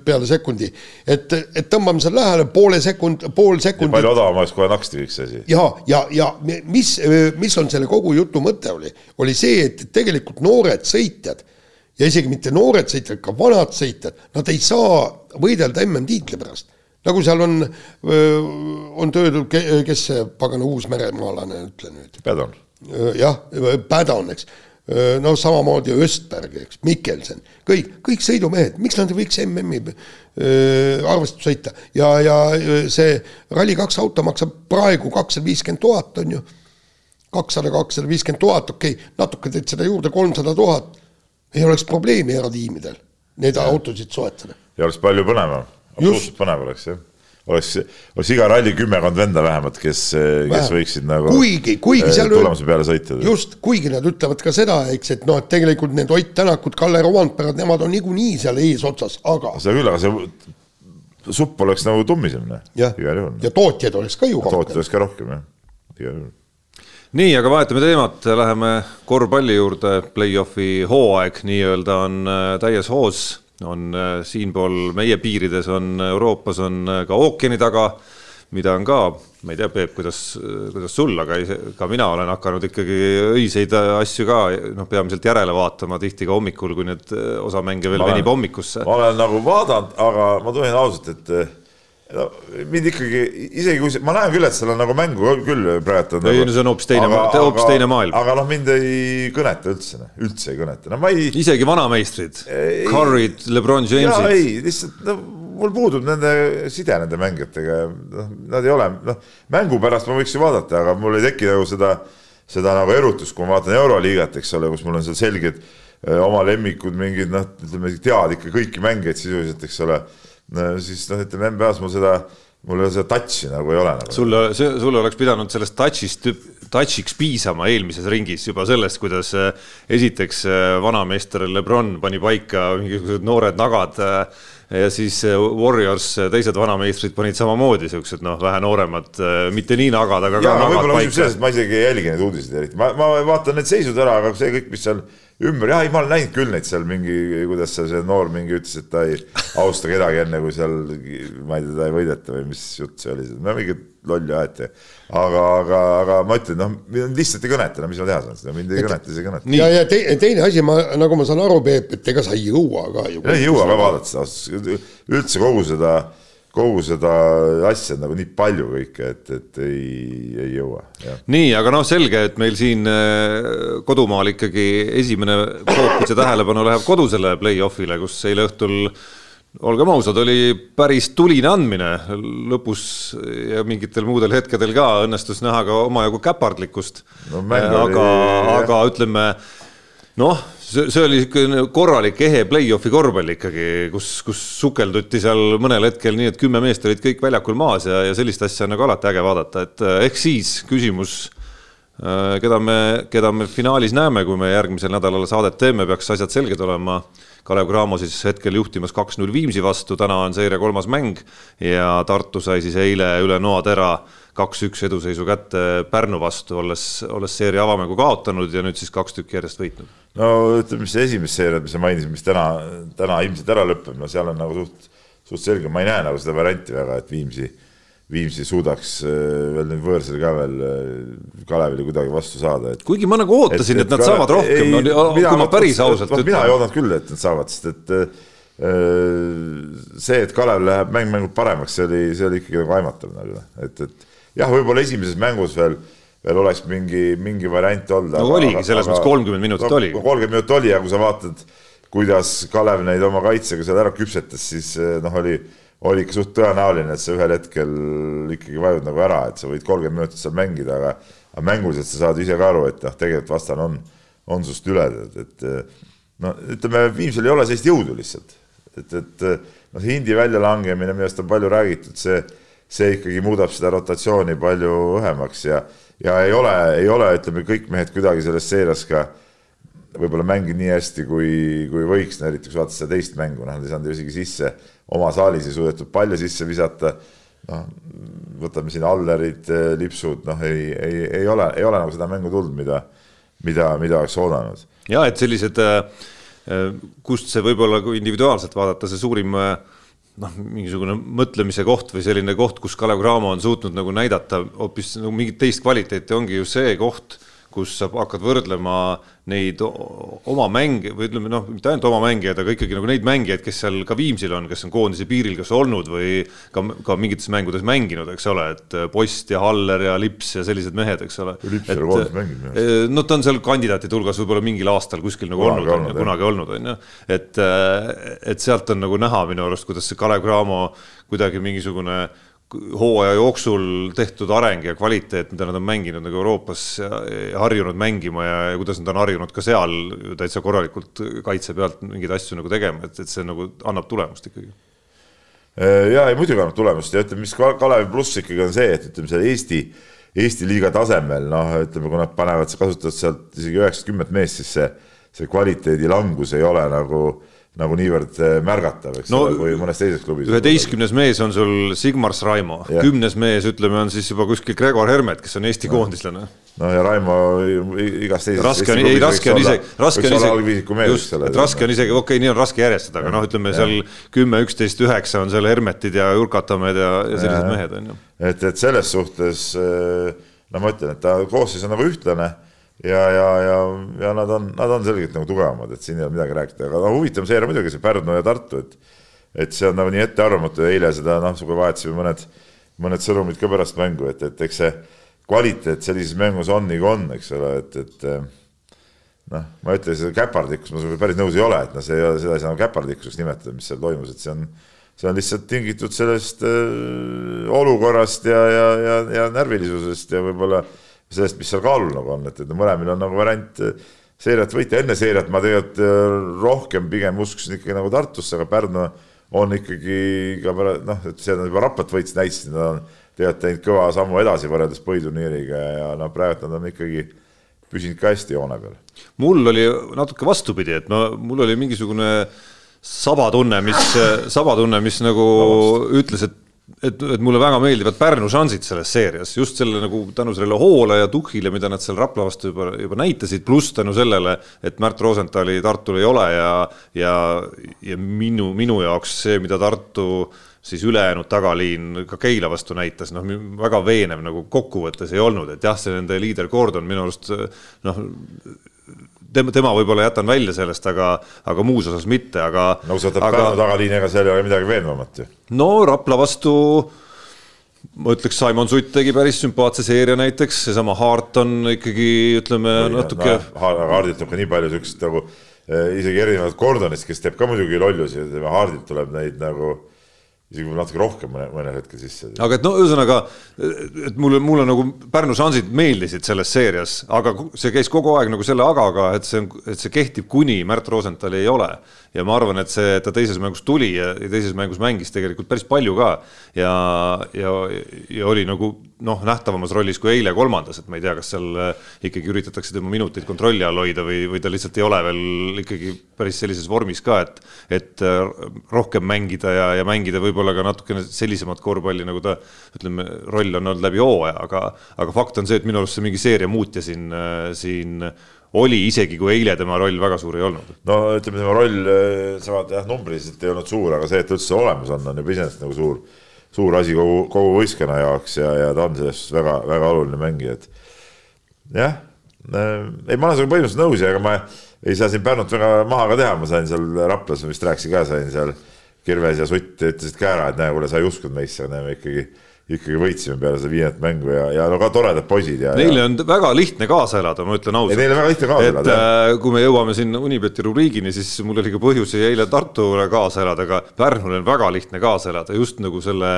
peale sekundi. et, et tõmbame seal lähele poole sekund, pool sekundit. palju odavam oleks kohe naksti see asi. ja, ja, ja mis, mis on selle kogu jutu mõte oli, oli see, et tegelikult noored sõitjad ja isegi mitte noored sõitjad, ka vanad sõitjad, nad ei saa võidelda MM-tiitli pärast nagu seal on, on töödud, kes see pagana uusmeremaalane, ütle nüüd. Pädon. jah, Pädon, eks. no samamoodi Östberg, eks, Mikkelsen, kõik, kõik sõidumehed, miks nad ei võiks MM-i arvestust sõita ja, ja see Rally2 auto maksab praegu kakssada viiskümmend tuhat, on ju. kakssada, kakssada viiskümmend tuhat, okei okay,, natuke teed seda juurde, kolmsada tuhat. ei oleks probleemi eratiimidel neid autosid soetada. ja oleks palju põnevam absoluutselt põnev oleks jah oleks, oleks iga ralli kümmekond venda vähemalt, kes, kes võiksid nagu kuigi, kuigi seal tulemuse peale sõita. just, kuigi nad ütlevad ka seda, eks, et noh, et tegelikult need Ott Tänakud, Kalle Romandperad, nemad on niikuinii seal eesotsas, aga seda küll, aga see supp oleks nagu tummisem, noh. igal juhul. ja tootjaid oleks ka ju rohkem. tootjaid oleks ka rohkem, jah, igal juhul nii, aga vahetame teemat, läheme korvpalli juurde, play-off'i hooaeg nii-öelda on äh, täies hoos on äh, siinpool meie piirides on Euroopas on äh, ka ookeani taga, mida on ka, ma ei tea, Peep, kuidas, kuidas sul, aga ka mina olen hakanud ikkagi öiseid asju ka noh, peamiselt järele vaatama tihti ka hommikul, kui need osa mänge veel venib hommikusse. ma olen nagu vaadanud, aga ma tunnen ausalt, et no mind ikkagi, isegi kui see, ma näen küll, et seal on nagu mängu küll praegu. ei nagu,, see on hoopis teine, hoopis teine maailm. aga noh, mind ei kõneta üldse, noh, üldse ei kõneta, no ma ei. isegi vanameistrid, Curry'd, Lebron James'id. ei, lihtsalt no mul puudub nende side nende mängijatega, noh, nad ei ole, noh, mängu pärast ma võiks ju vaadata, aga mul ei teki nagu seda, seda nagu erutust, kui ma vaatan Euroliigat, eks ole, kus mul on seal selged oma lemmikud, mingid noh, ütleme tead ikka kõiki mängijaid sisuliselt, eks ole siis noh, ütleme NBA-s mul seda, mul seda touch'i nagu ei ole nagu.. sulle, sul oleks pidanud sellest touch'ist, touch'iks piisama eelmises ringis juba sellest, kuidas äh, esiteks äh, vanameister Lebron pani paika mingisugused noored nagad äh, ja siis Warriors, teised vanameistrid panid samamoodi siuksed noh, vähe nooremad, mitte nii nagad, aga ja, ka nagad paika. ma isegi ei jälgi neid uudiseid eriti, ma, ma vaatan need seisud ära, aga see kõik, mis seal ümber, jah, ei, ma olen näinud küll neid seal mingi, kuidas seal see noor mingi ütles, et ta ei austa kedagi enne, kui seal, ma ei tea, teda ei võideta või mis jutt see oli, no mingi lolli aeti. aga, aga, aga ma ütlen, noh, lihtsalt ei kõneta, no mis ma teha saan, seda mind ei et, kõneta, siis ei kõneta. ja, ja te, teine asi, ma, nagu ma saan aru, Peep, et ega sa ei jõua ka ju. ei jõua ka vaadata seda, üldse kogu seda kogu seda asja nagu nii palju kõike, et, et ei, ei jõua. nii, aga noh, selge, et meil siin äh, kodumaal ikkagi esimene fookus ja tähelepanu läheb kodusele play-off'ile, kus eile õhtul olgem ausad, oli päris tuline andmine lõpus ja mingitel muudel hetkedel ka õnnestus näha ka omajagu käpardlikkust no,. aga, aga ütleme noh see, see oli niisugune korralik ehe play-off'i korvpall ikkagi, kus, kus sukelduti seal mõnel hetkel nii, et kümme meest olid kõik väljakul maas ja, ja sellist asja on nagu alati äge vaadata, et eh, ehk siis küsimus, eh, keda me, keda me finaalis näeme, kui me järgmisel nädalal saadet teeme, peaks asjad selged olema. Kalev Cramo siis hetkel juhtimas kaks-null Viimsi vastu, täna on seire kolmas mäng ja Tartu sai siis eile üle noatera kaks-üks eduseisu kätte Pärnu vastu, olles, olles seeria avamängu kaotanud ja nüüd siis kaks tükki järjest võitnud. no ütleme, mis see esimest seeriat, mis sa mainisid, mis täna, täna ilmselt ära lõpeb, no seal on nagu suht, suht selge, ma ei näe nagu seda varianti väga, et Viimsi, Viimsi suudaks äh, veel nüüd võõrsil ka veel äh, Kalevile kuidagi vastu saada, et kuigi ma nagu ootasin, et, et, et nad Kalev, saavad rohkem, no kui ma päris ausalt ütlen. mina ei oodanud küll, et nad saavad, sest et äh, see, et Kalev läheb mäng mängult paremaks, see oli, see oli ikkagi nagu aimatav nagu, et, et jah, võib-olla esimeses mängus veel, veel oleks mingi, mingi variant olnud. no aga, oligi, selles mõttes kolmkümmend minutit oli. kolmkümmend minutit oli ja kui sa vaatad, kuidas Kalev neid oma kaitsega seal ära küpsetas, siis eh, noh, oli, oli ikka suht tõenäoline, et sa ühel hetkel ikkagi vajud nagu ära, et sa võid kolmkümmend minutit seal mängida, aga aga mänguliselt sa saad ise ka aru, et noh, tegelikult vastane on, on sinust üle, et, eh, no ütleme, Viimsil ei ole sellist jõudu lihtsalt, et, et noh, see hindi väljalangemine, millest on palju räägitud, see see ikkagi muudab seda rotatsiooni palju õhemaks ja, ja ei ole, ei ole, ütleme, kõik mehed kuidagi selles seerias ka võib-olla mänginud nii hästi, kui, kui võiks, no eriti kui sa vaatad seda teist mängu, noh, nad ei saanud ju isegi sisse, oma saalis ei suudetud palju sisse visata. noh, võtame siin Allerid, lipsud, noh, ei, ei, ei ole, ei ole nagu seda mängu tulnud, mida, mida, mida oleks oodanud. ja et sellised, kust see võib-olla, kui individuaalselt vaadata, see suurim noh, mingisugune mõtlemise koht või selline koht, kus Kalev Cramo on suutnud nagu näidata hoopis nagu mingit teist kvaliteeti, ongi ju see koht kus sa hakkad võrdlema neid oma mänge või ütleme noh, mitte ainult oma mängijaid, aga ikkagi nagu neid mängijaid, kes seal ka Viimsil on, kes on koondise piiril kas olnud või ka, ka mingites mängudes mänginud, eks ole, et Post ja Haller ja Lips ja sellised mehed, eks ole. Lips ei ole koondises mänginud. Eh, no ta on seal kandidaatide hulgas võib-olla mingil aastal kuskil nagu kunagi olnud, olnud, kunagi olnud, on ju. et, eh, et sealt on nagu näha minu arust, kuidas see Kalev Cramo kuidagi mingisugune hooaja jooksul tehtud areng ja kvaliteet, mida nad on mänginud nagu Euroopas ja, ja harjunud mängima ja, ja kuidas nad on harjunud ka seal täitsa korralikult kaitse pealt mingeid asju nagu tegema, et, et see nagu annab tulemust ikkagi. Äh, ja muidugi annab tulemust ja ütleme, mis Kalevi pluss ikkagi on see, et ütleme seal Eesti, Eesti liiga tasemel noh, ütleme, kui nad panevad, kasutavad sealt isegi üheksakümmend meest, siis see, see kvaliteedi langus ei ole nagu nagu niivõrd äh, märgatav, eks no, ole, kui mõnes teises klubis. üheteistkümnes mees on sul Sigmars Raimo, kümnes mees, ütleme, on siis juba kuskil Gregor Hermet, kes on Eesti no. koondislane. no ja Raimo igas teises. raske on, ei raske on isegi, raske on isegi, just, et raske on isegi, okei okay,, nii on raske järjestada, aga noh, ütleme seal kümme, üksteist, üheksa on seal Hermetid ja Jurkatamed ja, ja sellised ja, mehed on ju. et, et selles suhtes äh, no ma ütlen, et ta koosseis on nagu ühtlane ja, ja, ja, ja nad on, nad on selgelt nagu tugevamad, et siin ei ole midagi rääkida, aga no huvitav seeria muidugi see Pärnu ja Tartu, et et see on nagu nii ettearvamatu. Ja eile seda noh, kui vahetasime mõned, mõned sõnumid ka pärast mängu, et, et eks see kvaliteet sellises mängus on nagu on, eks ole, et, et noh, ma ütlen, seda käpardlikkust ma sinuga päris nõus ei ole, et noh, see ei ole, seda ei saa nagu käpardlikkuseks nimetada, mis seal toimus, et see on, see on lihtsalt tingitud sellest äh, olukorrast ja, ja, ja, ja närvilisusest ja võib-olla äh, sellest, mis seal kaalul nagu on, et, et mõlemil on nagu variant eh, seeriat võita, enne seeriat ma tegelikult eh, rohkem pigem uskusin ikkagi nagu Tartusse, aga Pärnu on ikkagi ka noh, et see on juba Raplat võits, näitasid, nad on tegelikult teinud kõva sammu edasi võrreldes põhiturniiriga ja noh, praegu nad on ikkagi püsinud ka hästi joone peal. mul oli natuke vastupidi, et ma, mul oli mingisugune sabatunne, mis, sabatunne, mis nagu Vabast. ütles, et et, et mulle väga meeldivad Pärnu šansid selles seerias, just selle nagu tänu sellele hoole ja tuhhile, mida nad seal Rapla vastu juba, juba näitasid, pluss tänu sellele, et Märt Rosenthali Tartul ei ole ja, ja, ja minu, minu jaoks see, mida Tartu siis ülejäänud tagaliin ka Keila vastu näitas, noh, väga veenev nagu kokkuvõttes ei olnud, et jah, see nende liider Gordon minu arust noh, tema, tema võib-olla jätan välja sellest, aga, aga muus osas mitte, aga. no kui sa võtad aga... Pärnu tagaliini, ega seal ei ole midagi veenvamat ju. no Rapla vastu ma ütleks, Simon Sutt tegi päris sümpaatse seeria näiteks, seesama Hart on ikkagi ütleme no, natuke no,. Hardilt tuleb ka nii palju siukseid nagu eh, isegi erinevat Gordonist, kes teeb ka muidugi lollusi, Hardilt tuleb neid nagu isegi natuke rohkem mõne, mõnel hetkel sisse. aga et no ühesõnaga, et mulle, mulle nagu Pärnu šansid meeldisid selles seerias, aga see käis kogu aeg nagu selle agaga, et see on, et see kehtib, kuni Märt Rosenthali ei ole ja ma arvan, et see, ta teises mängus tuli ja, teises mängus mängis tegelikult päris palju ka. Ja, ja, ja oli nagu noh, nähtavamas rollis kui eile kolmandas, et ma ei tea, kas seal äh, ikkagi üritatakse tema minuteid kontrolli all hoida või, või ta lihtsalt ei ole veel ikkagi päris sellises vormis ka, et, et äh, rohkem mängida ja, ja mängida võib-olla ka natukene sellisemat korvpalli, nagu ta ütleme, roll on olnud läbi hooaja, aga, aga fakt on see, et minu arust see mingi seeria muutja siin, äh, siin oli, isegi kui eile tema roll väga suur ei olnud. no ütleme, tema roll, eh, sa vaata jah, numbriliselt ei olnud suur, aga see, et üldse olemas on, on juba iseenesest nagu suur, suur asi kogu, kogu võistkonna jaoks ja, ja ta on selles suhtes väga, väga oluline mängija, et jah, eh, ei, ma olen sinuga põhimõtteliselt nõus ja ega ma ei saa siin Pärnut väga maha ka teha, ma sain seal Raplas, vist rääkisin ka, sain seal Kirves ja Sutt ütlesid ka ära, et näe, kuule, sa ei uskunud meisse, näe, me ikkagi ikkagi võitsime peale seda viiendat mängu ja, ja no ka toredad poisid ja. Neile ja... on väga lihtne kaasa elada, ma ütlen ausalt. Neile on väga lihtne kaasa elada. et äh, kui me jõuame siin Unibeti rubriigini, siis mul oli ka põhjusi eile Tartule kaasa elada, aga Pärnul on väga lihtne kaasa elada just nagu selle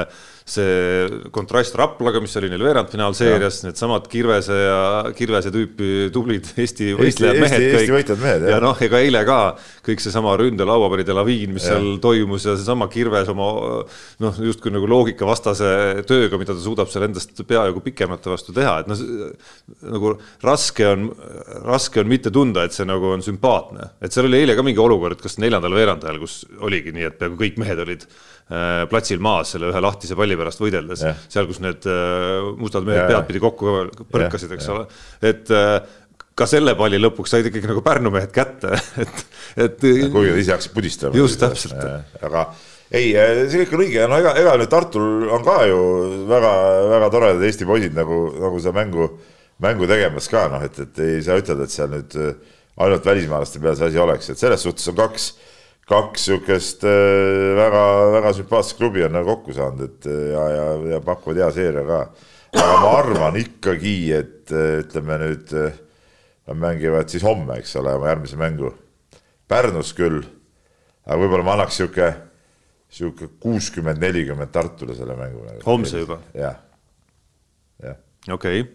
see kontrast Raplaga, mis oli neil veerandfinaalseerias, needsamad Kirvese ja Kirvese tüüpi tublid Eesti võistlejad mehed Eesti, kõik. Mehed, ja noh, ega eile ka kõik seesama ründelauapäride laviin, mis Ja. seal toimus ja seesama Kirves oma noh, justkui nagu loogikavastase tööga, mida ta suudab seal endast peaaegu pikemate vastu teha, et noh, nagu raske on, raske on mitte tunda, et see nagu on sümpaatne, et seal oli eile ka mingi olukord, kas neljandal veerandajal, kus oligi nii, et peaaegu kõik mehed olid platsil maas selle ühe lahtise palli pärast võideldes seal, kus need äh, mustad mehed peadpidi kokku põrkasid, eks ja. ole, et äh, ka selle palli lõpuks said ikkagi nagu Pärnu mehed kätte, et, et kuigi nad ise hakkasid pudistama. Just, täpselt. aga ei, see kõik on õige, no ega, ega nüüd Tartul on ka ju väga-väga toredad Eesti poisid nagu, nagu seda mängu, mängu tegemas ka noh, et, et ei saa ütelda, et seal nüüd äh, ainult välismaalaste peal see asi oleks, et selles suhtes on kaks, kaks niisugust väga-väga sümpaatset klubi on nagu kokku saanud, et äh, ja, ja, ja pakuvad hea seeria ka. aga ma arvan ikkagi, et äh, ütleme nüüd äh, Nad mängivad siis homme, eks ole, oma järgmise mängu. Pärnus küll, aga võib-olla ma annaks sihuke, sihuke kuuskümmend, nelikümmend Tartule selle mängu. Homse juba? jah, jah. okei okay.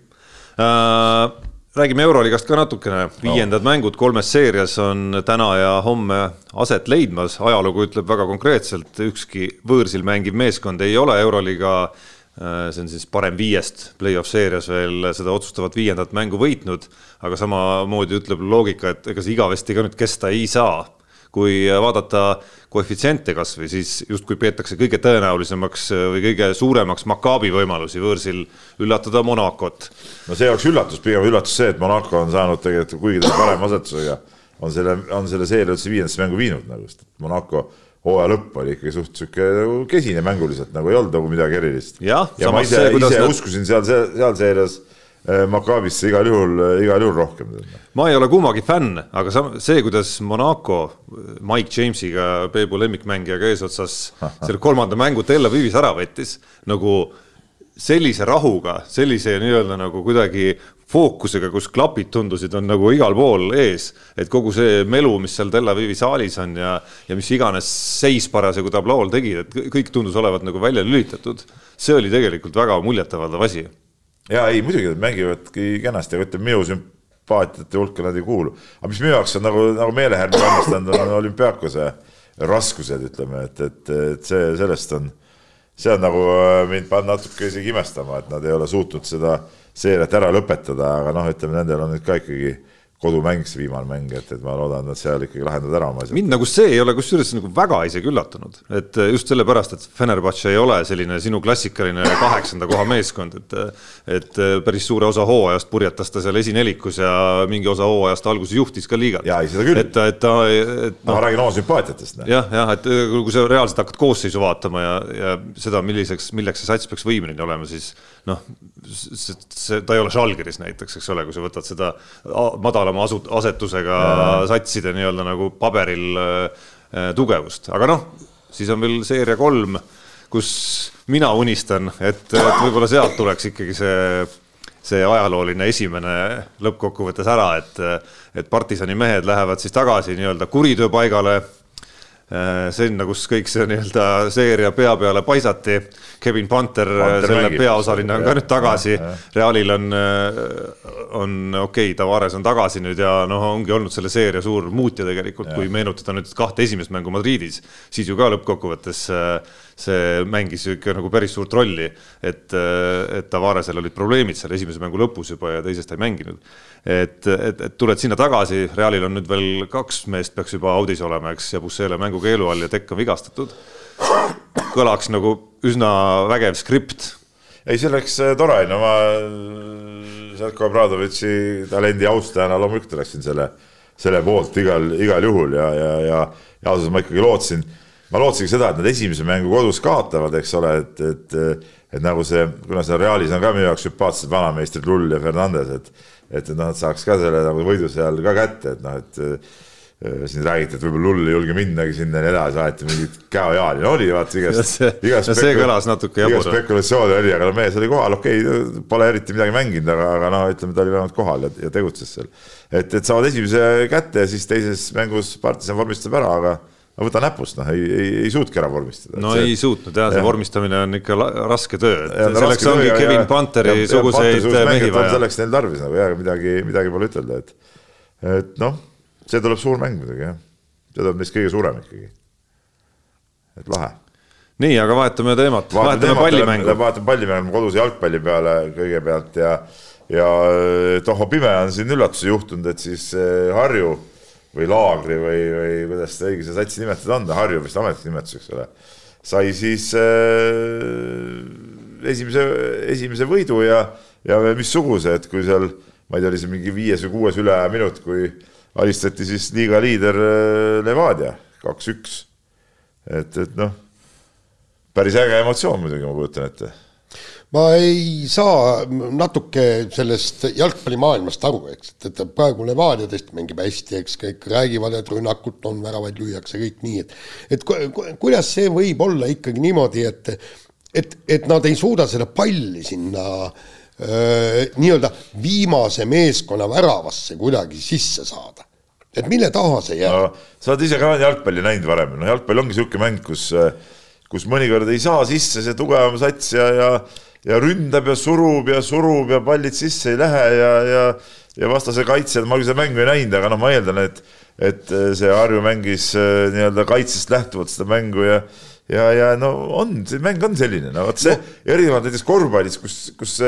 äh,. Räägime Euroligast ka natukene, viiendad no. mängud kolmes seerias on täna ja homme aset leidmas, ajalugu ütleb väga konkreetselt, ükski võõrsil mängiv meeskond ei ole Euroliga äh, see on siis parem viiest play-off seerias veel seda otsustavat viiendat mängu võitnud, aga samamoodi ütleb loogika, et ega see igavesti ka nüüd kesta ei saa. kui vaadata koefitsiente kasvõi, siis justkui peetakse kõige tõenäolisemaks või kõige suuremaks Maccabi võimalusi võõrsil üllatada Monacot. no see oleks üllatus, pigem üllatus see, et Monaco on saanud tegelikult, kuigi ta on parema asetusega, on selle, on selle seeria üldse viiendasse mängu viinud nagu, sest Monaco hooaja lõpp oli ikkagi suht sihuke nagu kesine mänguliselt, nagu ei olnud nagu midagi erilist. Jah, ja ma ise, ise nad- uskusin seal, seal seerias eh, Maccabisse igal juhul, igal juhul rohkem. ma ei ole kummagi fänn, aga see, kuidas Monaco Mike Jamesiga, Peebu lemmikmängijaga eesotsas selle kolmanda mängu Tel Avivis ära võttis, nagu sellise rahuga, sellise nii-öelda nagu kuidagi fookusega, kus klapid tundusid, on nagu igal pool ees, et kogu see melu, mis seal Tel Avivi saalis on ja, ja mis iganes seis parasjagu tablool tegi, et kõik tundus olevat nagu välja lülitatud. see oli tegelikult väga muljetavaldav asi. Ja ei, muidugi nad mängivadki kenasti, aga ütleme, minu sümpaatiate hulka nad ei kuulu. aga mis minu jaoks on nagu, nagu meelehärmi valmistanud, on olümpiaakose raskused, ütleme, et, et, et see, sellest on, see on nagu äh, mind pannud natuke isegi imestama, et nad ei ole suutnud seda seeriat ära lõpetada, aga noh, ütleme nendel on nüüd ka ikkagi kodumäng, see viimane mäng, et, et ma loodan, et nad seal ikkagi lahendavad ära oma asjad. mind nagu see ei ole kusjuures nagu väga isegi üllatunud, et just sellepärast, et Fenerbahce ei ole selline sinu klassikaline kaheksanda koha meeskond, et et päris suure osa hooajast purjetas ta seal esinelikus ja mingi osa hooajast alguses juhtis ka liigat. Jaa, ei, seda küll. et et ta, et no, ma räägin oma sümpaatiatest. noh. jah, jah, et kui sa reaalselt hakkad koosseisu vaatama ja, ja seda, milliseks, milleks see sats peaks võimeline olema, siis noh, see, see, ta ei ole Žalgiris näiteks, eks ole, kui sa võtad seda a- madalama asu-, asetusega satside nii-öelda nagu paberil äh, tugevust, aga noh, siis on veel seeria kolm, kus mina unistan, et, et võib-olla sealt tuleks ikkagi see see ajalooline esimene lõppkokkuvõttes ära, et, et partisani mehed lähevad siis tagasi nii-öelda kuritööpaigale Äh, sinna, kus kõik see nii-öelda seeria pea peale paisati. Kevin Panter, Panter selle peaosaline on ka nüüd tagasi. Realil on, on okei okay,, Tavares on tagasi nüüd ja noh, ongi olnud selle seeria suur muutja tegelikult, kui meenutada nüüd kahte esimest mängu Madridis, siis ju ka lõppkokkuvõttes äh, see mängis ikka nagu päris suurt rolli, et, et Tavaresel olid probleemid seal esimese mängu lõpus juba ja teises ta ei mänginud. et, et, et tuled sinna tagasi, Realil on nüüd veel kaks meest peaks juba audis olema, eks, ja Bussele mängukeelu all ja Tekk on vigastatud. kõlaks nagu üsna vägev skript ei, see oleks äh, tore, no ma Željko Obradovitši talendi austajana loomulikult oleksin selle, selle poolt igal, igal juhul ja, ja, ja, ja ausalt ma ikkagi lootsin, ma lootsingi seda, et nad esimese mängu kodus kaotavad, eks ole, et, et, et nagu see, kuna seal Realis on ka minu jaoks sümpaatsed vanameistrid Lull ja Fernandes, et, et nad saaks ka selle nagu võidu seal ka kätte, et noh, et äh, siin räägiti, et võib-olla Lull ei julge minnagi sinna ja nii edasi, aeti mingit käojaali, no oli vaata igast. Ja see- kõlas natuke jabur. igast spekulatsiooni oli, aga no mees oli kohal, okei okay,, pole eriti midagi mänginud, aga, aga noh, ütleme, ta oli vähemalt kohal ja, ja tegutses seal. et, et saavad esimese kätte ja siis teises mängus partisan vormistab ära, aga no võta näpust, noh, ei, ei, ei suutki ära vormistada. no see, ei suutnud jah, see ja. vormistamine on ikka raske töö, et ja, selleks ongi töö, Kevin ja, Panteri ja, suguseid mehi vaja. selleks neil tarvis nagu ja midagi, midagi pole ütelda, et, et noh, see tuleb suur mäng muidugi jah, see tuleb neist kõige suurem ikkagi. et lahe nii, aga vahetame teemat, vahetame pallimängu. vahetame pallimängu koduse jalgpalli peale kõigepealt ja, ja tohoo pime on siin üllatusi juhtunud, et siis eh, Harju või Laagri või, või kuidas seda õige see satsi nimetada on, Harju vist ametlik nimetus, eks ole, sai siis äh, esimese, esimese võidu ja, ja missuguse, et kui seal, ma ei tea, oli see mingi viies või kuues üleminut, kui alistati siis liiga liider Levadia kaks-üks. et, et noh päris äge emotsioon muidugi, ma kujutan ette ma ei saa natuke sellest jalgpallimaailmast aru, eks, et, et praegu Levadia tõesti mängib hästi, eks kõik räägivad, et rünnakut on, väravaid lüüakse, kõik nii, et et ku, ku, kuidas see võib olla ikkagi niimoodi, et et, et nad ei suuda seda palli sinna nii-öelda viimase meeskonna väravasse kuidagi sisse saada. et mille taha see jääb no,? sa oled ise ka jalgpalli näinud varem, no jalgpall ongi niisugune mäng, kus äh, kus mõnikord ei saa sisse see tugevam sats ja, ja, ja ründab ja surub ja surub ja pallid sisse ei lähe ja, ja, ja vastase kaitsjad, ma küll seda mängu ei näinud, aga noh, ma eeldan, et, et see Harju mängis äh, nii-öelda kaitsest lähtuvalt seda mängu ja ja, ja no on, see mäng on selline, no vot see no. erinevalt näiteks korvpallis, kus, kus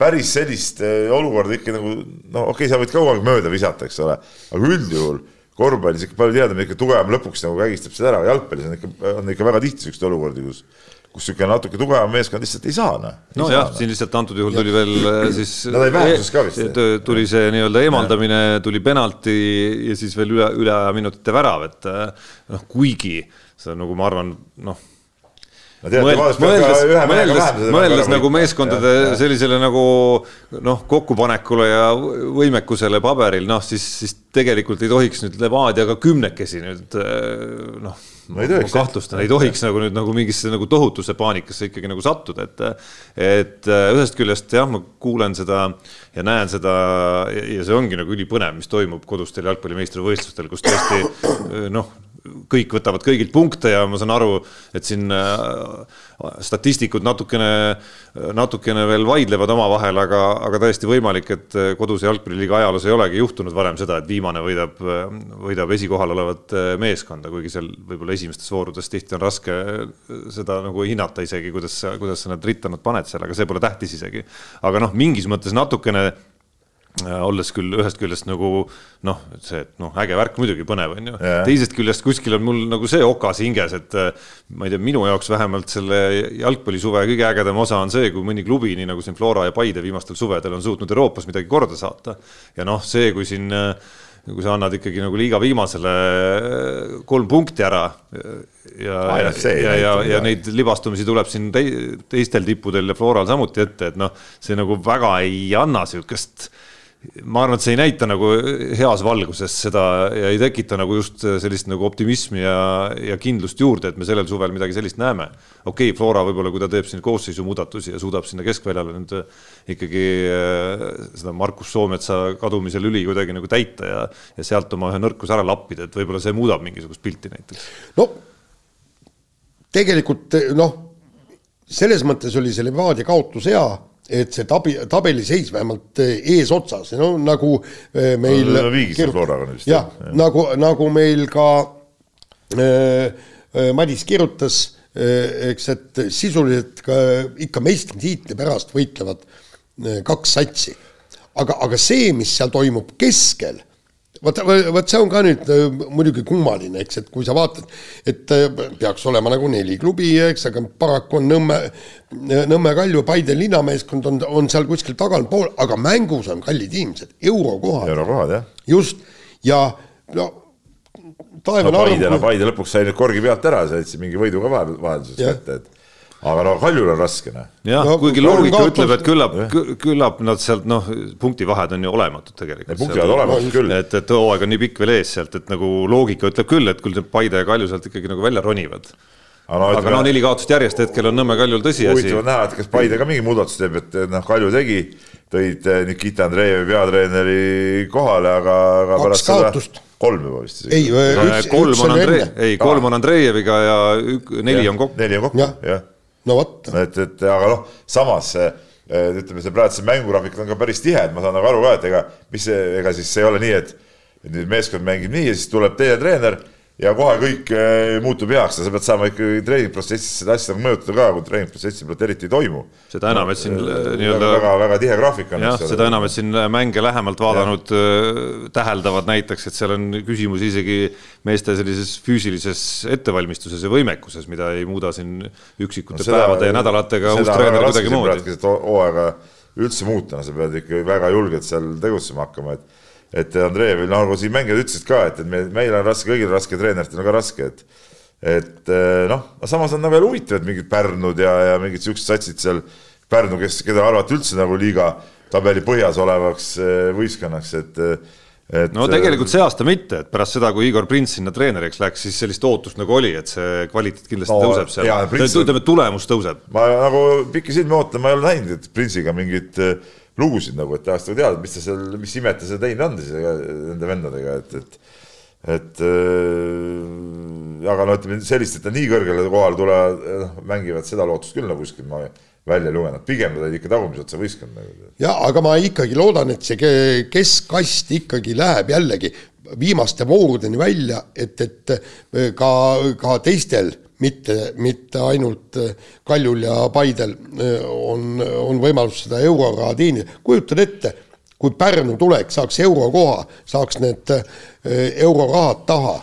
päris sellist äh, olukorda ikka nagu no okei okay,, sa võid kaua aega mööda visata, eks ole, aga üldjuhul korvpallis ikka palju tihedam, ikka tugevam lõpuks nagu kägistab seda ära, jalgpallis on ikka, on ikka väga tihti siukseid olukordi, kus kus niisugune natuke tugevam meeskond lihtsalt ei saa, noh. nojah, siin lihtsalt antud juhul tuli veel äh, siis ka vist. tuli see nii-öelda eemaldamine, tuli penalti ja siis veel üle, üle minutite värav, et äh, noh, kuigi see nagu ma arvan, noh mõeldes, mõeldes, mõeldes, mõeldes nagu meeskondade ja, ja. sellisele nagu noh, kokkupanekule ja võimekusele paberil, noh siis, siis tegelikult ei tohiks nüüd Levadiaga kümnekesi nüüd eh, noh ma kahtlustan, ei tohiks nagu nüüd nagu mingisse nagu tohutusse paanikasse ikkagi nagu sattuda, et et eh, ühest küljest jah, ma kuulen seda ja näen seda ja see ongi nagu ülipõnev, mis toimub kodustel jalgpallimeistrivõistlustel, kus tõesti eh, noh kõik võtavad kõigilt punkte ja ma saan aru, et siin äh, statistikud natukene, natukene veel vaidlevad omavahel, aga, aga täiesti võimalik, et koduse jalgpalliliiga ajaloos ei olegi juhtunud varem seda, et viimane võidab, võidab esikohal olevat meeskonda, kuigi seal võib-olla esimestes voorudes tihti on raske seda nagu hinnata isegi, kuidas, kuidas sa need ritanud paned seal, aga see pole tähtis isegi. aga noh, mingis mõttes natukene Äh, olles küll ühest küljest nagu noh, see, noh, äge värk muidugi põnev on ju yeah., teisest küljest kuskil on mul nagu see okas hinges, et äh, ma ei tea, minu jaoks vähemalt selle jalgpallisuve kõige ägedam osa on see, kui mõni klubi, nii nagu siin Flora ja Paide viimastel suvedel on suutnud Euroopas midagi korda saata. ja noh, see, kui siin äh, kui sa annad ikkagi nagu liiga viimasele kolm punkti ära ja, ja, ja, ja, ja neid libastumisi tuleb siin teistel tippudel ja Floral samuti ette, et noh, see nagu väga ei anna sihukest ma arvan, et see ei näita nagu heas valguses seda ja ei tekita nagu just sellist nagu optimismi ja, ja kindlust juurde, et me sellel suvel midagi sellist näeme. okei okay,, Flora võib-olla, kui ta teeb siin koosseisu muudatusi ja suudab sinna keskväljale nüüd ikkagi äh, seda Markus Soometsa kadumise lüli kuidagi nagu täita ja, ja sealt oma ühe nõrkuse ära lappida, et võib-olla see muudab mingisugust pilti näiteks. no tegelikult noh, selles mõttes oli see Levadia kaotus hea et see tabi, tabeliseis vähemalt eh, eesotsas, no nagu eh, meil no, kirjut... jah, nagu, nagu meil ka äh, Madis kirjutas äh,, eks, et sisuliselt ka ikka meistritiitli pärast võitlevad äh, kaks satsi. aga, aga see, mis seal toimub keskel vot, vot see on ka nüüd äh, muidugi kummaline, eks, et kui sa vaatad, et äh, peaks olema nagu neli klubi, eks, aga paraku on Nõmme, Nõmme Kalju, Paide linnameeskond on, on seal kuskil tagapool, aga mängus on kallid inimesed, eurokohad. eurokohad, jah. just, ja no taevane no, Paide, no Paide lõpuks sai nüüd korgi pealt ära, said mingi võidu ka vahelduseks kätte, et aga no Kaljul on raske, noh. jah no,, kuigi loogika ütleb, et küllap, küllap nad sealt noh, punktivahed on ju olematud tegelikult. punktivahed olematud küll. et, et hooaeg on nii pikk veel ees sealt, et nagu loogika ütleb küll, et küll Paide ja Kalju sealt ikkagi nagu välja ronivad. aga no, aga no neli kaotust järjest hetkel on Nõmme Kaljul tõsiasi. huvitav on näha, et kas Paide ka mingi muudatus teeb, et noh, Kalju tegi, tõid eh, Nikita Andreevi peatreeneri kohale, aga, aga kaks kaotust seda kolm juba vist ei, üks, kolm üks on Andrei, enne. ei kolm on Andreieviga ja ük, neli on kokku. neli on kokku Jah. jah no vot, et, et aga noh, samas ütleme, see praegu see mängugraafik on ka päris tihe, et ma saan nagu aru ka, et ega mis ega siis ei ole nii, et nüüd meeskond mängib nii ja siis tuleb teine treener ja kohe kõik eh, muutub heaks ja sa pead saama ikkagi treeningprotsessis seda asja nagu mõjutada ka, kui treeningprotsessi praegu eriti ei toimu. seda enam, et siin äh, väga, nii-öelda väga, väga tihe graafik on. jah, seda enam, et siin mänge lähemalt vaadanud äh, täheldavad näiteks, et seal on küsimusi isegi meeste sellises füüsilises ettevalmistuses ja võimekuses, mida ei muuda siin üksikute no, päevade ja nädalatega uus treener kuidagimoodi. hooaega üldse muuta, no sa pead ikka väga julgelt seal tegutsema hakkama, et et Andreevil, nagu siin mängijad ütlesid ka, et, et meil, meil on raske, kõigil on raske, treeneritel on ka raske, et et eh, noh, samas on nagu jälle huvitav, et mingid Pärnud ja, ja mingid siuksed satsid seal, Pärnu, kes, keda arvati üldse nagu liiga tabeli põhjas olevaks eh, võistkonnaks, et et no tegelikult see aasta mitte, et pärast seda, kui Igor Prints sinna treeneriks läks, siis sellist ootust nagu oli, et see kvaliteet kindlasti No, tõuseb seal ütleme, tulemus tõuseb. ma nagu pikisilmi ootan, ma ei ole näinud, et Printsiga mingeid eh, lugusid nagu, et tahaks nagu teada, mis ta seal, mis imet ta seal teinud on siis nende vendadega, et, et et äh, aga no ütleme sellist, et ta nii kõrgele kohale tulevad, noh, mängivad seda lootust küll nagu kuskilt ma välja lugenud, pigem nad olid ikka tagumise otsa võistkond nagu. ja aga ma ikkagi loodan, et see ke- keskkast ikkagi läheb jällegi viimaste voorudeni välja, et, et äh, ka, ka teistel, mitte, mitte ainult äh, Kaljul ja Paidel äh, on, on võimalus seda euroraha teenida. kujutad ette, kui Pärnu tuleks, saaks eurokoha, saaks need äh, eurorahad taha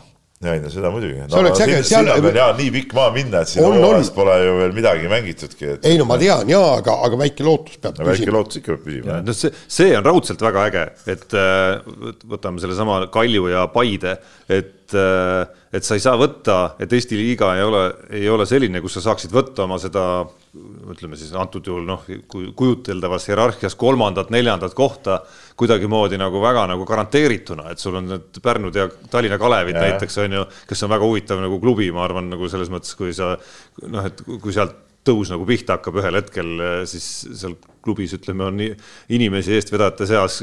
ja ei no seda muidugi. Oleks äge, seal- sinna peal jaa nii pikk maa minna, et siin On, on. hooajas pole ju veel midagi mängitudki, et ei no ma tean jaa, aga, aga väike lootus peab no, väike püsima. lootus ikka peab püsima. no see, see on raudselt väga äge, et äh, võt- võtame sellesama Kalju ja Paide, et, et sa ei saa võtta, et Eesti liiga ei ole, ei ole selline, kus sa saaksid võtta oma seda ütleme siis antud juhul noh, kujuteldavas hierarhias kolmandat-neljandat kohta kuidagimoodi nagu väga nagu garanteerituna, et sul on need Pärnud ja Tallinna Kalevid Jaa. näiteks on ju, kes on väga huvitav nagu klubi, ma arvan, nagu selles mõttes, kui sa noh, et kui sealt tõus nagu pihta hakkab ühel hetkel, siis seal klubis ütleme, on inimesi eestvedajate seas,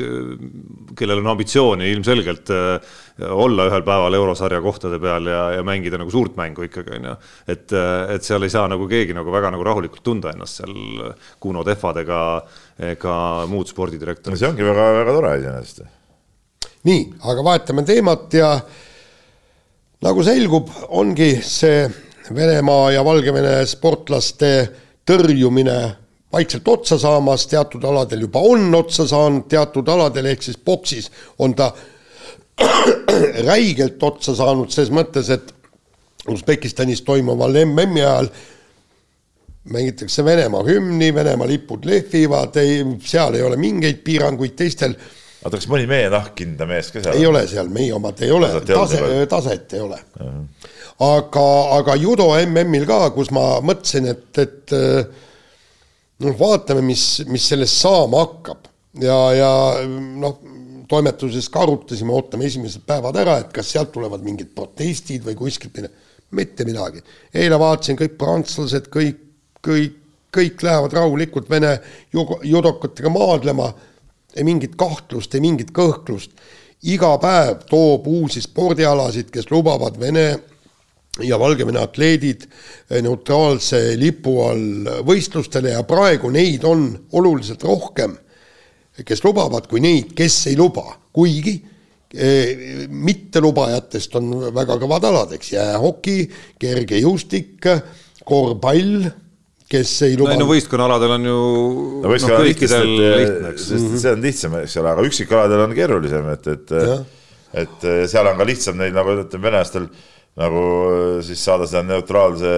kellel on ambitsiooni ilmselgelt äh, olla ühel päeval eurosarja kohtade peal ja, ja mängida nagu suurt mängu ikkagi onju. et, et seal ei saa nagu keegi nagu väga nagu rahulikult tunda ennast seal Kuno Tehvad ega, muud spordidirektorid. see ongi väga-väga tore iseenesest. nii, aga vahetame teemat ja nagu selgub, ongi see Venemaa ja Valgevene sportlaste tõrjumine vaikselt otsa saamas, teatud aladel juba on otsa saanud, teatud aladel ehk siis boksis on ta räigelt otsa saanud ses mõttes, et Usbekistanis toimuval MM-i ajal mängitakse Venemaa hümni, Venemaa lipud lehvivad, ei, seal ei ole mingeid piiranguid, teistel oota, kas mõni meie nahkhinda mees ka seal. Ei ole seal, meie omad ei ole, tase taset ei ole. aga, aga judo MM-il ka, kus ma mõtlesin, et, et äh, noh, vaatame, mis, mis sellest saama hakkab ja, ja noh, toimetuses ka arutasime, ootame esimesed päevad ära, et kas sealt tulevad mingid protestid või kuskilt midagi, mitte midagi. eile vaatasin kõik prantslased, kõik, kõik, kõik lähevad rahulikult Vene ju- judokatega maadlema ei mingit kahtlust, ei mingit kõhklust. iga päev toob uusi spordialasid, kes lubavad Vene ja Valgevene atleedid neutraalse lipu all võistlustele ja praegu neid on oluliselt rohkem, kes lubavad, kui neid, kes ei luba, kuigi eh, mittelubajatest on väga kõvad alad, eks, jäähoki, kergejõustik, korvpall, kes ei luba no võistkonnaaladel on ju no noh, ka kõikidel lihtsalt, lihtne, eks. sest see on lihtsam, eks ole, aga üksikaladel on keerulisem, et, et Jah. et seal on ka lihtsam neid nagu ütleme, venelastel nagu siis saada seda neutraalse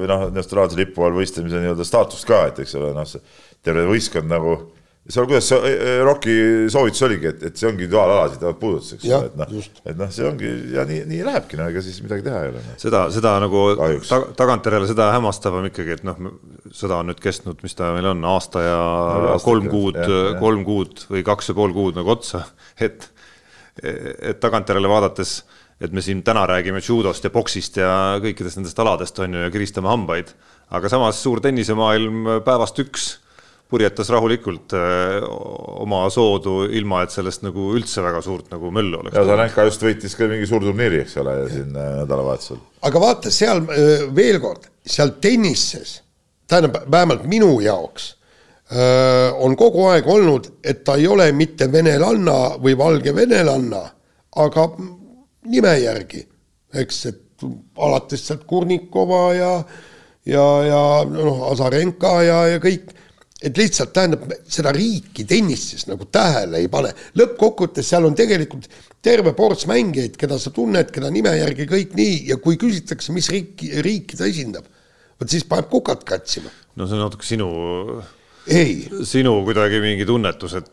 või noh, neutraalse lipu all võistlemise nii-öelda staatust ka, et eks ole, noh, see terve võistkond nagu seal, kuidas see eh, Rocki soovitus oligi, et, et see ongi individuaalalasid tahavad puudutada, eks ole, et noh et noh, see ongi ja nii, nii lähebki, no ega siis midagi teha ei ole no.. seda, seda nagu Kahjuks. ta, tagantjärele seda hämmastavam ikkagi, et noh, sõda on nüüd kestnud, mis ta meil on, aasta ja No aastaid, kolm kuud kolm kuud või kaks ja pool kuud nagu otsa, et et tagantjärele vaadates, et me siin täna räägime judost ja poksist ja kõikidest nendest aladest on ju ja kiristame hambaid, aga samas suur tennisemaailm päevast üks purjetas rahulikult öö, oma soodu, ilma et sellest nagu üldse väga suurt nagu möllu oleks. ja Zarenka just võitis ka mingi suurturniiri, eks ole, siin äh, nädalavahetusel. aga vaata seal äh, veel kord, seal tennises, tähendab vähemalt minu jaoks on kogu aeg olnud, et ta ei ole mitte venelanna või valge venelanna, aga nime järgi, eks, et alates sealt Kurnikova ja ja, ja noh, Azarenka ja, ja kõik et lihtsalt tähendab, seda riiki tennises nagu tähele ei pane. lõppkokkuvõttes seal on tegelikult terve ports mängijaid, keda sa tunned, keda nime järgi kõik nii ja kui küsitakse, mis riiki, riiki ta esindab, vot siis paneb kukat kratsima. no see on natuke sinu ei. sinu kuidagi mingi tunnetus, et,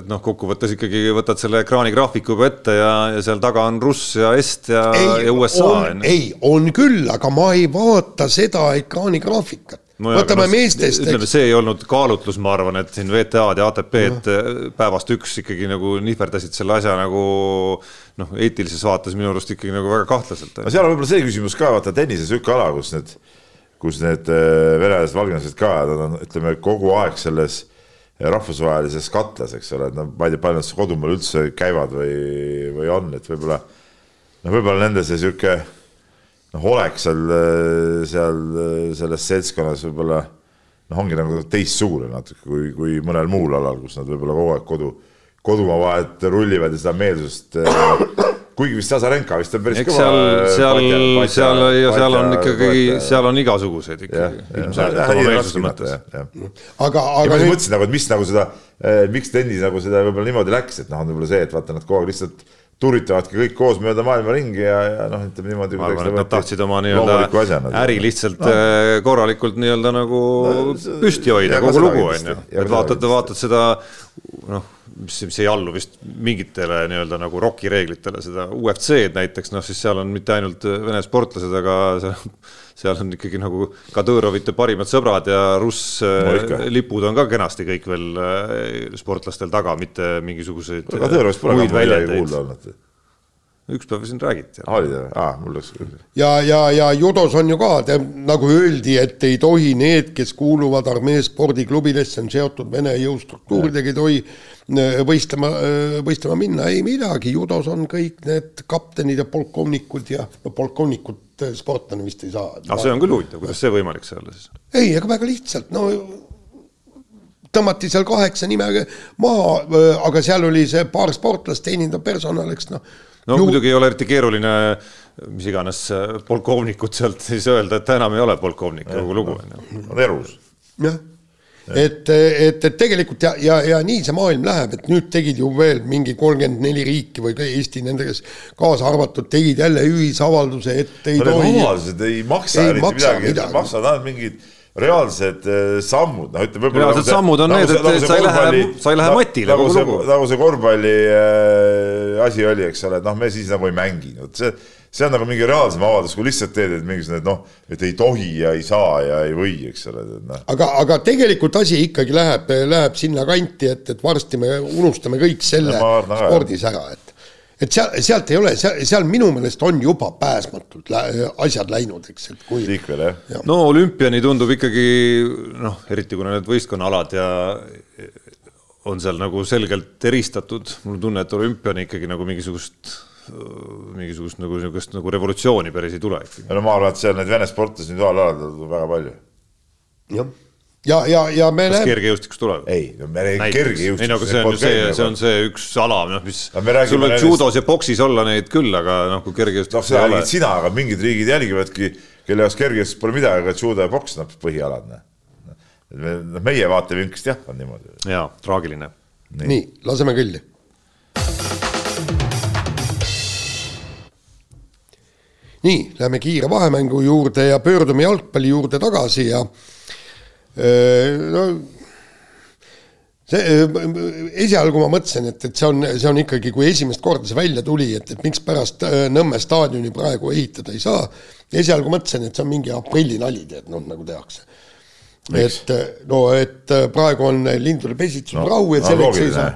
et noh, kokkuvõttes ikkagi võtad selle ekraanigraafiku juba ette ja, ja seal taga on Russ ja Est ja, ja USA. ei, on küll, aga ma ei vaata seda ekraanigraafikat no võtame no, meestest. ütleme, see ei olnud kaalutlus, ma arvan, et siin VTA-d ja ATP-d no. päevast üks ikkagi nagu nihverdasid selle asja nagu noh, eetilises vaates minu arust ikkagi nagu väga kahtlaselt. no seal on võib-olla see küsimus ka, vaata tennises niisugune ala, kus need, kus need äh, venelased, valgelased ka, nad on, ütleme kogu aeg selles rahvusvahelises katlas, eks ole, et noh, ma ei tea, palju nad kodumaal üldse käivad või, või on, et võib-olla noh, võib-olla nende see niisugune noh, olek seal, seal selles seltskonnas võib-olla noh, ongi nagu teistsugune natuke kui, kui mõnel muul alal, kus nad võib-olla kogu aeg kodu, kodumaa vahet rullivad ja seda meelsust kuigi vist Azarenka vist on päris Eks kõva. seal, seal, seal ja seal on ikkagi, seal on igasuguseid ikkagi. aga, aga. ma mõtlesin nagu, et mis nagu seda, eh, miks tennis nagu seda võib-olla niimoodi läks, et noh, on võib-olla see, et vaata, nad kogu aeg lihtsalt tuuritavadki kõik koos mööda maailma ringi ja, ja noh, ütleme niimoodi. ma arvan, et nad tahtsid oma nii-öelda äri lihtsalt no. Äh, korralikult nii-öelda nagu no, püsti hoida, kogu lugu on ju. et vaatad, vaatad seda noh, mis, mis ei allu vist mingitele nii-öelda nagu roki reeglitele, seda UFC-d näiteks, noh siis seal on mitte ainult Vene sportlased, aga seal seal on ikkagi nagu Kadurovite parimad sõbrad ja Russ no, äh, lipud on ka kenasti kõik veel äh, sportlastel taga, mitte mingisuguseid Kadurovist pole ka midagi kuulda olnud. Üks päev siin räägiti. oli ta, aa, mul läks küll. ja, ja, ja judos on ju ka, nagu öeldi, et ei tohi need, kes kuuluvad armee spordiklubidesse, on seotud Vene jõustruktuuridega, ei tohi äh, võistlema, võistlema minna, ei midagi, judos on kõik need kaptenid ja polkovnikud ja no polkovnikud sportlane vist ei saa. aga see on küll huvitav, kuidas see võimalik see olla siis? ei, aga väga lihtsalt, no tõmmati seal kaheksa nime maha, aga seal oli see paar sportlast, teenindav personal, eks noh. no ju... muidugi ei ole eriti keeruline mis iganes polkovnikut sealt siis öelda, et ta enam ei ole polkovnik, kogu lugu on ju. on erus. jah et, et, et tegelikult ja, ja, ja nii see maailm läheb, et nüüd tegid ju veel mingi kolmkümmend neli riiki või ka Eesti nendega kaasa arvatud, tegid jälle ühisavalduse, et ei no, tohi. avaldused ei maksa eriti midagi, midagi., maksavad ainult mingid reaalsed äh, sammud, noh ütleme reaalsed nagu see, sammud on nagu need, et sa ei lähe, sa ei lähe nagu, matile kogu lugu. nagu see korvpalli äh, asi oli, eks ole, et noh, me siis nagu ei mängi, vot see see on nagu mingi reaalsem avaldus, kui lihtsalt teed, et mingisugune noh, et ei tohi ja ei saa ja ei või, eks ole. Noh. aga, aga tegelikult asi ikkagi läheb, läheb sinna kanti, et, et varsti me unustame kõik selle ja, spordis ära, et et seal, sealt ei ole, seal, seal minu meelest on juba pääsmatult lä asjad läinud, eks, et kui. kõik veel jah ja.? no olümpiani tundub ikkagi noh, eriti kuna need võistkonnaalad ja on seal nagu selgelt eristatud, mul on tunne, et olümpiani ikkagi nagu mingisugust mingisugust nagu niisugust nagu revolutsiooni päris ei tule ikkagi. no ma arvan, et seal neid vene sportlasi individuaalalal on väga palju. jah, ja, ja, ja me kas kergejõustikus tuleb? ei, no me räägime kergejõustikust. ei no aga see on ju see, see on see üks ala, noh, mis sul võib judos ja boksis olla neid küll, aga noh, kui kergejõustikus noh, seda räägid sina, aga mingid riigid jälgivadki, kelle jaoks kergejõustik pole midagi, aga judo ja poks, noh, põhialad, noh. noh, meie vaatevinklist jah, on niimoodi. jaa, traagiline. nii, laseme kõlli nii, lähme kiire vahemängu juurde ja pöördume jalgpalli juurde tagasi ja no see, esialgu ma mõtlesin, et, et see on, see on ikkagi, kui esimest korda see välja tuli, et, et mikspärast Nõmme staadioni praegu ehitada ei saa. esialgu mõtlesin, et see on mingi aprillinali, tead, noh, nagu tehakse. et no, et praegu on lindude pesitsusrahu no, ja selleks ei saa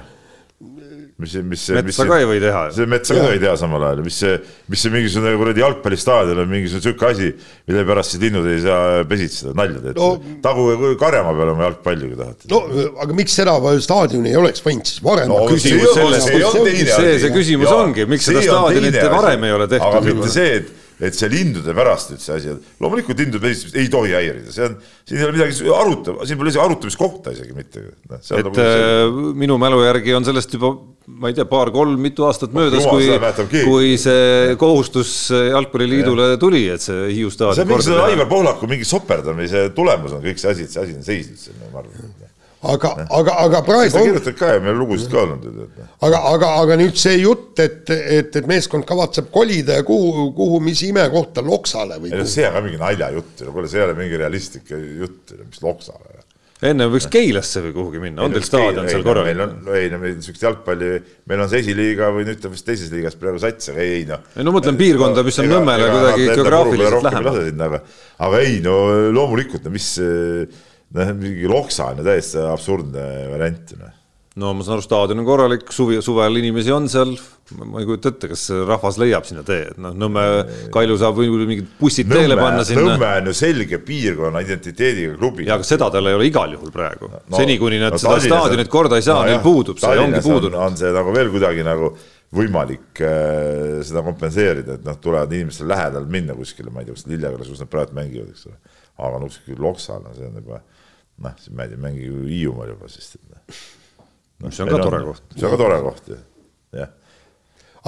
mis, mis. metsa ka ei või teha. see metsa ka ei tea samal ajal, mis see, mis see mingisugune kuradi jalgpallistaadion on mingisugune sihuke asi, mille pärast siis linnud ei saa pesitseda, nalja teete No- taguge Karjamaa peale oma jalgpalli, kui tahate. no aga miks seda staadioni ei oleks võinud siis varem No see see see- see küsimus Jaa, ongi, miks seda on staadionit varem ei ole tehtud aga mitte see, et, et see lindude pärast nüüd see asi on, loomulikult lindude pesitsemist ei tohi häirida, see on, siin ei ole midagi aruta-, siin pole isegi arutamiskohta isegi mitte. et äh, minu mälu järgi on sellest juba, ma ei tea, paar-kolm, mitu aastat möödas, jumal, kui kui see kohustus Jalgpalliliidule tuli, et see Hiiu see on staadion mingi Aivar Pohlaku mingi soperdamise tulemus on kõik see asi, et see asi on seisnud siin, ma arvan. aga, aga, aga praegu ta on, kirjutab ka ja meil on lugusid ka olnud ju tead. aga, aga, aga nüüd see jutt, et, et, et meeskond kavatseb kolida ja kuhu, kuhu, mis imekohta, Loksale või ei no see on ka mingi naljajutt ju, kuule see ei ole mingi realistlik jutt, mis Loksale. enne võiks Keilasse või kuhugi minna, on teil staadion seal korralik meil? on, ei no meil niisugust jalgpalli, meil on see esiliiga või nüüd ta vist teises liigas praegu sats, aga ei noh. ei no mõtlen piirkonda, mis on Nõmmele kuidagi geograafiliselt lähemal. aga, aga ei no loomulikult, no mis, noh mingi Loksa on ju täiesti absurdne variant noh. no ma saan aru, staadion on korralik, suvi, suvel inimesi on seal, ma ei kujuta ette, kas rahvas leiab sinna tee, et noh, Nõmme Kalju saab mingid bussid teele panna sinna. Nõmme on ju selge piirkonna identiteediga klubi. ja aga seda tal ei ole igal juhul praegu no,. seni, kuni nad no no, seda Tallinnas on- staadionit korda ei saa no,, neil puudub see, ongi Tallinnas puudunud. on, on see nagu veel kuidagi nagu võimalik äh, seda kompenseerida, et noh, tulevad inimestel lähedal minna kuskile, ma ei tea, kus Lillekülas, kus nad praegu mängivad, eks ole. aga noh, kuskil Loksal on see on juba noh, siis ma ei tea, mängige Hiiumaal juba siis. see on ka tore koht. see on ka tore koht jah.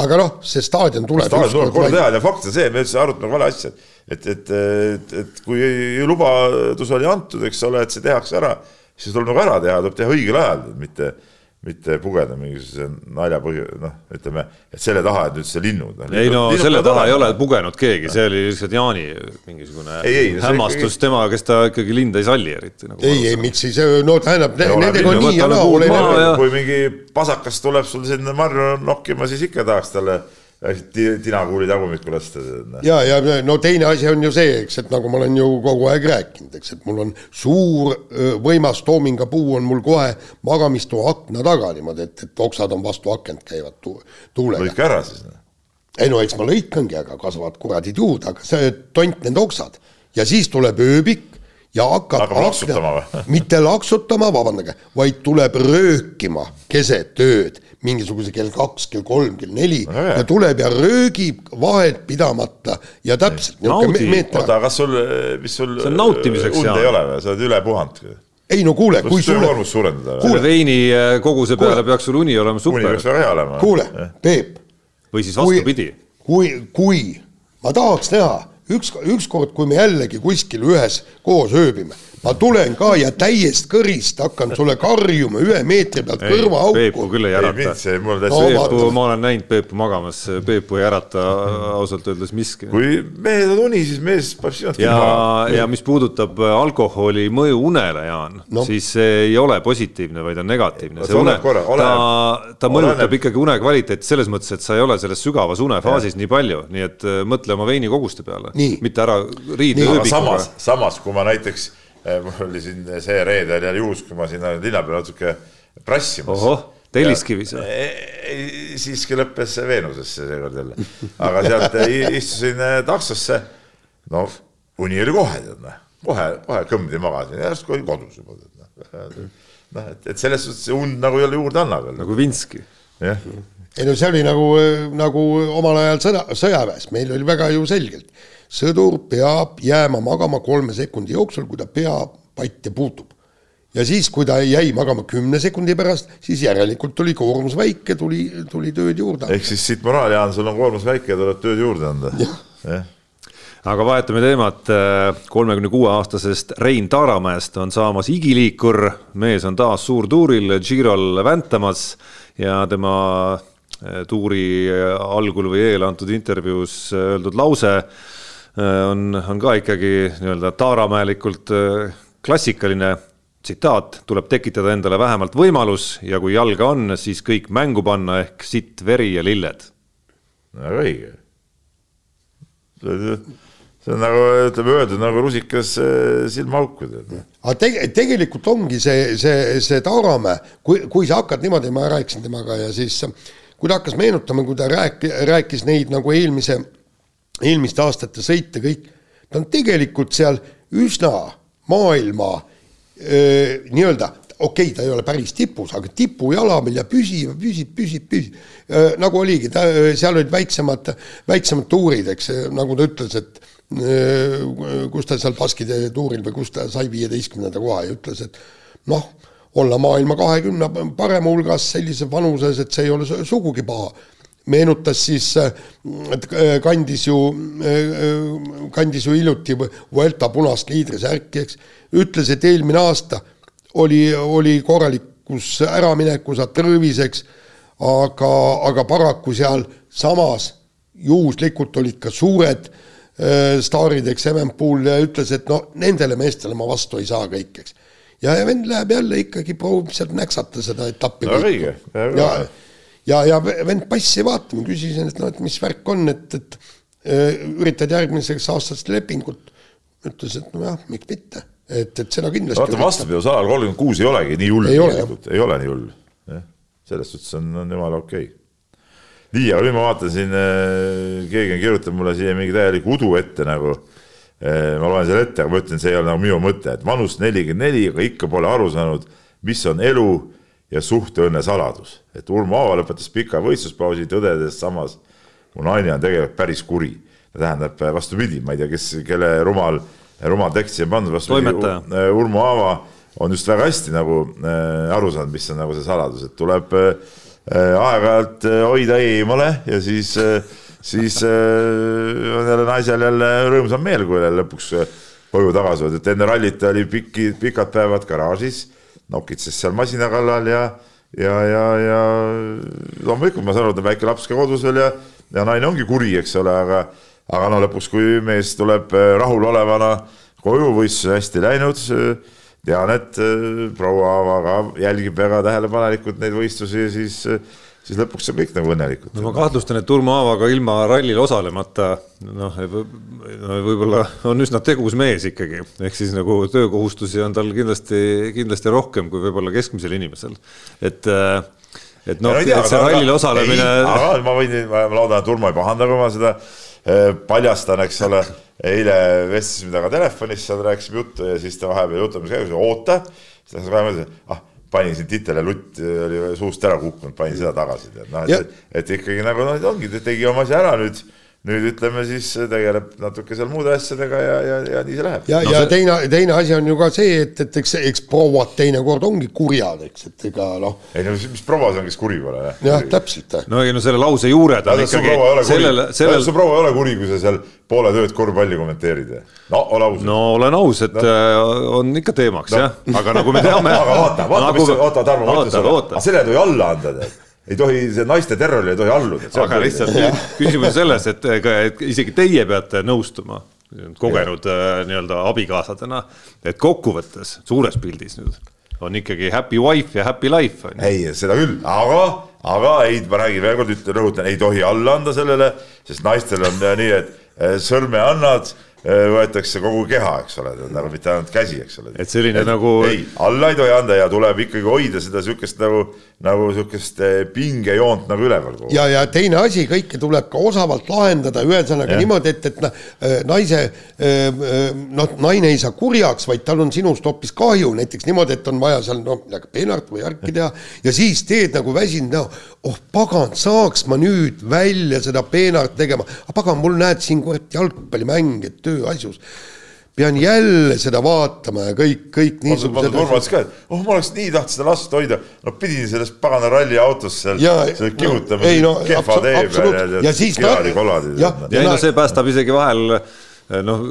aga noh, see staadion tuleb staadion tuleb korda teha ja fakt on see, me üldse arutame vale asja, et, et, et, et kui lubadus oli antud, eks ole, et see tehakse ära, siis tuleb nagu ära teha, tuleb teha õigel ajal, mitte, mitte pugeda mingisuguse nalja põhju, noh, ütleme, et selle taha, et nüüd see linnud. ei no selle taha ei ole pugenud keegi, see oli lihtsalt Jaani mingisugune Ei, ei, hämmastus ikkagi- tema, kes ta ikkagi linde ei salli eriti nagu. ei, ei, miks siis, no tähendab, ole, nendega on nii ja naa, kui mingi pasakas tuleb sul sinna marju nokkima, siis ikka tahaks talle ti- tinakuuli tagumikku lasta. noh. ja, ja no teine asi on ju see, eks, et nagu ma olen ju kogu aeg rääkinud, eks, et mul on suur võimas toomingapuu on mul kohe magamistoa akna taga niimoodi, et, et oksad on vastu akent käivad tu tuulega. lõika ära siis. noh. ei no eks ma lõikangi, aga kasvavad kuradid juurde, aga see tont need oksad ja siis tuleb ööbik ja hakkab Hakkab laksutama või? mitte laksutama, vabandage, vaid tuleb röökima keset ööd, mingisuguse kell kaks, kell kolm, kell neli hea. ja tuleb ja röögib vahet pidamata ja täpselt oota, kas sul, mis sul. See on nautimiseks, und Jaan. ei ole või, sa oled üle puhanud? ei no kuule, kui sulle, töökoormust suurendada? kuule, veini äh, koguse peale Kuule. peaks sul uni olema uni super peaks väga hea olema. kuule, Peep, või siis vastupidi. kui, kui ma tahaks näha üks, ükskord, kui me jällegi kuskil ühes koos ööbime, ma tulen ka ja täiest kõrist hakkan sulle karjuma ühe meetri pealt Peepu kõrvaauku. küll ei ärata No. Peepu, ma olen näinud Peepu magamas, Peepu ei ärata ausalt öeldes miski. kui mehed on uni, siis mees peab sinust ja, ja mis puudutab äh, alkoholi mõju unele, Jaan No. siis see ei ole positiivne, vaid on negatiivne. Ta ta mõjutab ikkagi une kvaliteeti selles mõttes, et sa ei ole selles sügavas unefaasis nii palju, nii et äh, mõtle oma veinikoguste peale Nii., mitte ära riide aga ööbikuga samas, samas kui ma näiteks, mul oli siin see reede oli jälle juhus, kui ma sinna linna peale natuke prassimas. ohoh, Telliskivis või? siiski lõppes see Veenusesse seekord jälle, aga sealt istusin taksosse. no uni oli kohe tead noh, kohe, kohe kõmdi magasin järsku oli kodus juba tead noh. noh, et, et selles suhtes und nagu jälle juurde annab veel, nagu Vinski. jah. ei no see oli nagu, nagu omal ajal sõda, sõjaväes, meil oli väga ju selgelt. Sõdur peab jääma magama kolme sekundi jooksul, kui ta pea patte puutub. ja siis, kui ta jäi magama kümne sekundi pärast, siis järelikult oli koormus väike, tuli, tuli tööd juurde. ehk siis siit moraal, Jaan, sul on koormus väike ja tuleb tööd juurde anda. jah, aga vahetame teemat, kolmekümne kuue aastasest Rein Taaramäest on saamas igiliikur, mees on taas suurtuuril Girol väntamas ja tema eh, tuuri algul või eel antud intervjuus öeldud lause on, on ka ikkagi nii-öelda taaramäelikult eh, klassikaline tsitaat, tuleb tekitada endale vähemalt võimalus ja kui jalga on, siis kõik mängu panna ehk sitt, veri ja lilled. väga õige. see on nagu ütleme öeldud nagu rusikas eh, silmaauku tead. aga tege-, tegelikult ongi see, see, see Taaramäe, kui, kui sa hakkad niimoodi, ma rääkisin temaga ja siis kui ta hakkas meenutama, kui ta rääk-, rääkis neid nagu eelmise, eelmiste aastate sõite kõik, ta on tegelikult seal üsna maailma nii-öelda okei okay,, ta ei ole päris tipus, aga tipujalamil ja püsib, püsib, püsib, püsib. nagu oligi, ta, seal olid väiksemad, väiksemad tuurid, eks, nagu ta ütles, et kus ta seal Baskide tuuril või kus ta sai viieteistkümnenda koha ja ütles, et noh, olla maailma kahekümne parema hulgas sellises vanuses, et see ei ole sugugi paha. Meenutas siis, et kandis ju, kandis ju hiljuti Vuelta punast liidrisärki, eks, ütles, et eelmine aasta oli, oli korralikus äraminekus, terviseks, aga, aga paraku seal samas juhuslikult olid ka suured äh, Äh, staarideks, Evenpool ja ütles, et no nendele meestele ma vastu ei saa kõik, eks. ja, ja vend läheb jälle ikkagi, proovib sealt näksata seda etappi. no õige. ja, ja, ja vend passi vaatama, küsisin, et no, et mis värk on, et, et äh, üritad järgmiseks aastast lepingut. ütles, et nojah, miks mitte, et, et seda kindlasti. vaata vastupidavusajal kolmkümmend kuus ei olegi nii hull tegelikult, ei ole nii hull. selles suhtes on, on jumala okei okay nii, aga nüüd ma vaatan siin, äh, keegi on kirjutanud mulle siia mingi täieliku udu ette nagu. Äh, ma loen selle ette, aga ma ütlen, see ei ole nagu minu mõte, et vanus nelikümmend neli, aga ikka pole aru saanud, mis on elu ja suhteõnne saladus. et Urmo Aava lõpetas pika võistluspausi, tõdedes samas, mu naine on tegelikult päris kuri. tähendab vastupidi, ma ei tea, kes, kelle rumal, rumal tekst siia pandud, vastupidi, Urmo Aava on just väga hästi nagu äh, aru saanud, mis on nagu see saladus, et tuleb äh, Äh, aeg-ajalt äh, hoida eemale ja siis, äh, siis on jälle naisel jälle rõõmsam meel, kui jälle lõpuks koju tagasi tuled, et enne rallit oli pikki, pikad päevad garaažis, nokitses seal masina kallal ja, ja, ja, ja loomulikult ma saan aru, et on väike laps ka kodus veel ja, ja naine ongi kuri, eks ole, aga, aga no lõpuks, kui mees tuleb rahulolevana koju, võistlus hästi läinud. Tean, et äh, proua Aava ka jälgib väga tähelepanelikult neid võistlusi ja siis, äh, siis lõpuks on kõik nagu õnnelikud. no ma kahtlustan, et Urmo Aava ka ilma rallil osalemata noh, no võib-olla on üsna tegus mees ikkagi, ehk siis nagu töökohustusi on tal kindlasti, kindlasti rohkem kui võib-olla keskmisel inimesel, et äh, et noh, et see rallil osalemine. aga ma võin, ma loodan, et Urmo ei pahanda, kui ma seda paljastan, eks ole eile vestlesime temaga telefonis, seal rääkisime juttu ja siis ta vahepeal jutlemise käigus, oota, siis ta et ah, panin siin titele lutt, oli suust ära kukkunud, panin seda tagasi, tead, noh, et, et ikkagi nagu noh, ongi, tegi oma asja ära nüüd nüüd ütleme siis tegeleb natuke seal muude asjadega ja, ja, ja nii see läheb. ja no,, ja see... teine, teine asi on ju ka see, et, et eks, eks prouad teinekord ongi kurjad, eks, et ega noh. ei no mis, mis proua see on, kes kuri pole, jah? jah, täpselt. no ei no selle lause juured on ikkagi sellele, sellele. su proua ei ole kuri, kui sa seal poole tööd korvpalli kommenteerid. no ole aus. no olen aus, et no. Äh, on ikka teemaks no. jah, aga nagu me teame. aga vaata, vaata nagu..., mis, oota, Tarmo, ma ütlen sulle, aga selle ei tohi alla anda, tead ei tohi, see naiste terrorile ei tohi alluda. aga lihtsalt küsimus on selles, et, et isegi teie peate nõustuma kogenud äh, nii-öelda abikaasadena, et kokkuvõttes suures pildis nüüd on ikkagi happy wife ja happy life. ei, seda küll, aga, aga ei, ma räägin veel kord, rõhutan, ei tohi alla anda sellele, sest naistel on nii, et äh, sõrme annad Äh, võetakse kogu keha, eks ole, nagu mitte ainult käsi, eks ole. et selline et, nagu. ei, alla ei tohi anda ja tuleb ikkagi hoida seda sihukest nagu, nagu sihukest äh, pingejoont nagu üleval. ja, ja teine asi, kõike tuleb ka osavalt lahendada, ühesõnaga niimoodi, et, et äh, naise, noh, naine ei saa kurjaks, vaid tal on sinust hoopis kahju, näiteks niimoodi, et on vaja seal noh, midagi peenart või värki teha ja siis teed nagu väsinud näo, oh pagan, saaks ma nüüd välja seda peenart tegema, aga pagan, mul näed siin kurat jalgpallimäng, et töö tööasjus. Pean jälle seda vaatama ja kõik, kõik niisugused. Urmas ka, et oh, ma oleks nii tahtnud seda last hoida, no pidin selles pagana ralli autos seal, seal kihutama no, no, kehva tee peal ja, ja siis kiradi-kolad. ja, ja ei no see päästab isegi vahel noh,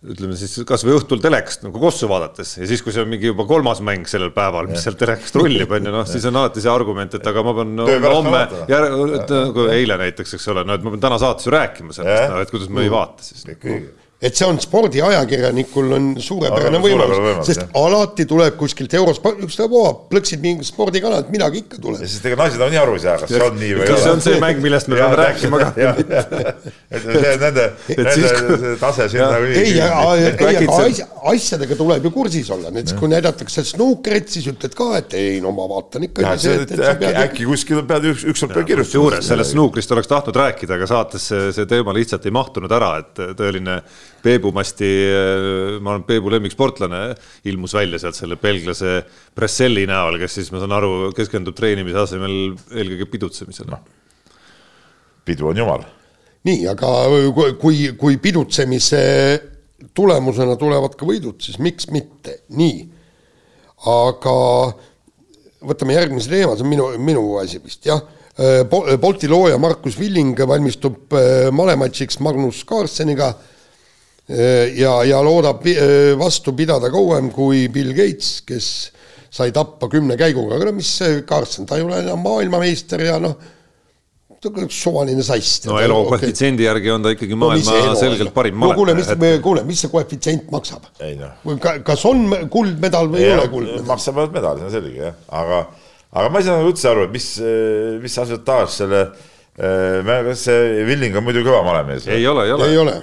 ütleme siis kasvõi õhtul telekast nagu kossu vaadates. Ja siis, kui see on mingi juba kolmas mäng sellel päeval, mis sealt telekast rullib, on ju, noh, siis on alati see argument, et aga ma pean no, homme, nagu eile näiteks, eks ole, no et ma pean täna saates ju rääkima sellest, no et kuidas ma ei vaata siis. Et see on spordiajakirjanikul on suurepärane Aga võimalus, võimalus, sest jah. alati tuleb kuskilt eurosport, ükstapuha, plõksid mingi spordikanalilt, midagi ikka tuleb ja siis ega naised on nii aru ei saa, kas see on nii või ei kas see ole. on see mäng, millest me peame rääkima ka? et see nende, nende siis, see tase siin nagu ei, ei, asjadega tuleb ju kursis olla, näiteks kui näidatakse snuukrit, siis ütled ka, et ei no ma vaatan ikka. et äkki, äkki kuskil pead üks, ükskord pead kirjutama. sellest snuukrist oleks tahtnud rääkida, aga saates see, see teema lihtsalt ei mahtunud ära, et tõeline Peebumasti, ma olen Peebu lemmiksportlane, ilmus välja sealt selle belglase Bresselli näol, kes siis, ma saan aru, keskendub treenimise asemel eelkõige pidutsemisele. pidu on jumal. nii, aga kui- kui, pidutsemise tulemusena tulevad ka võidud, siis miks mitte, nii. aga võtame järgmise teema, see on minu, minu asi vist, jah. Bolti looja Markus Villing valmistub äh, malematšiks Magnus Carlseniga äh, ja, ja loodab äh, vastu pidada kauem kui Bill Gates, kes sai tappa kümne käiguga, aga no mis see Carlsen, ta ei ole enam maailmameister ja noh, suvaline sass. no elu koefitsiendi järgi on ta ikkagi No maailma elu selgelt parim no kuule, mis maletaja., kuule, mis see koefitsient maksab? ei noh. kas on kuldmedal või ei ole kuldmedal? maksavad medali, see on selge jah, aga, aga ma ei saa üldse aru, et mis, mis asiotaaž selle, kas see Villing on muidu kõva malemees? ei ole, ei ole, ei ole.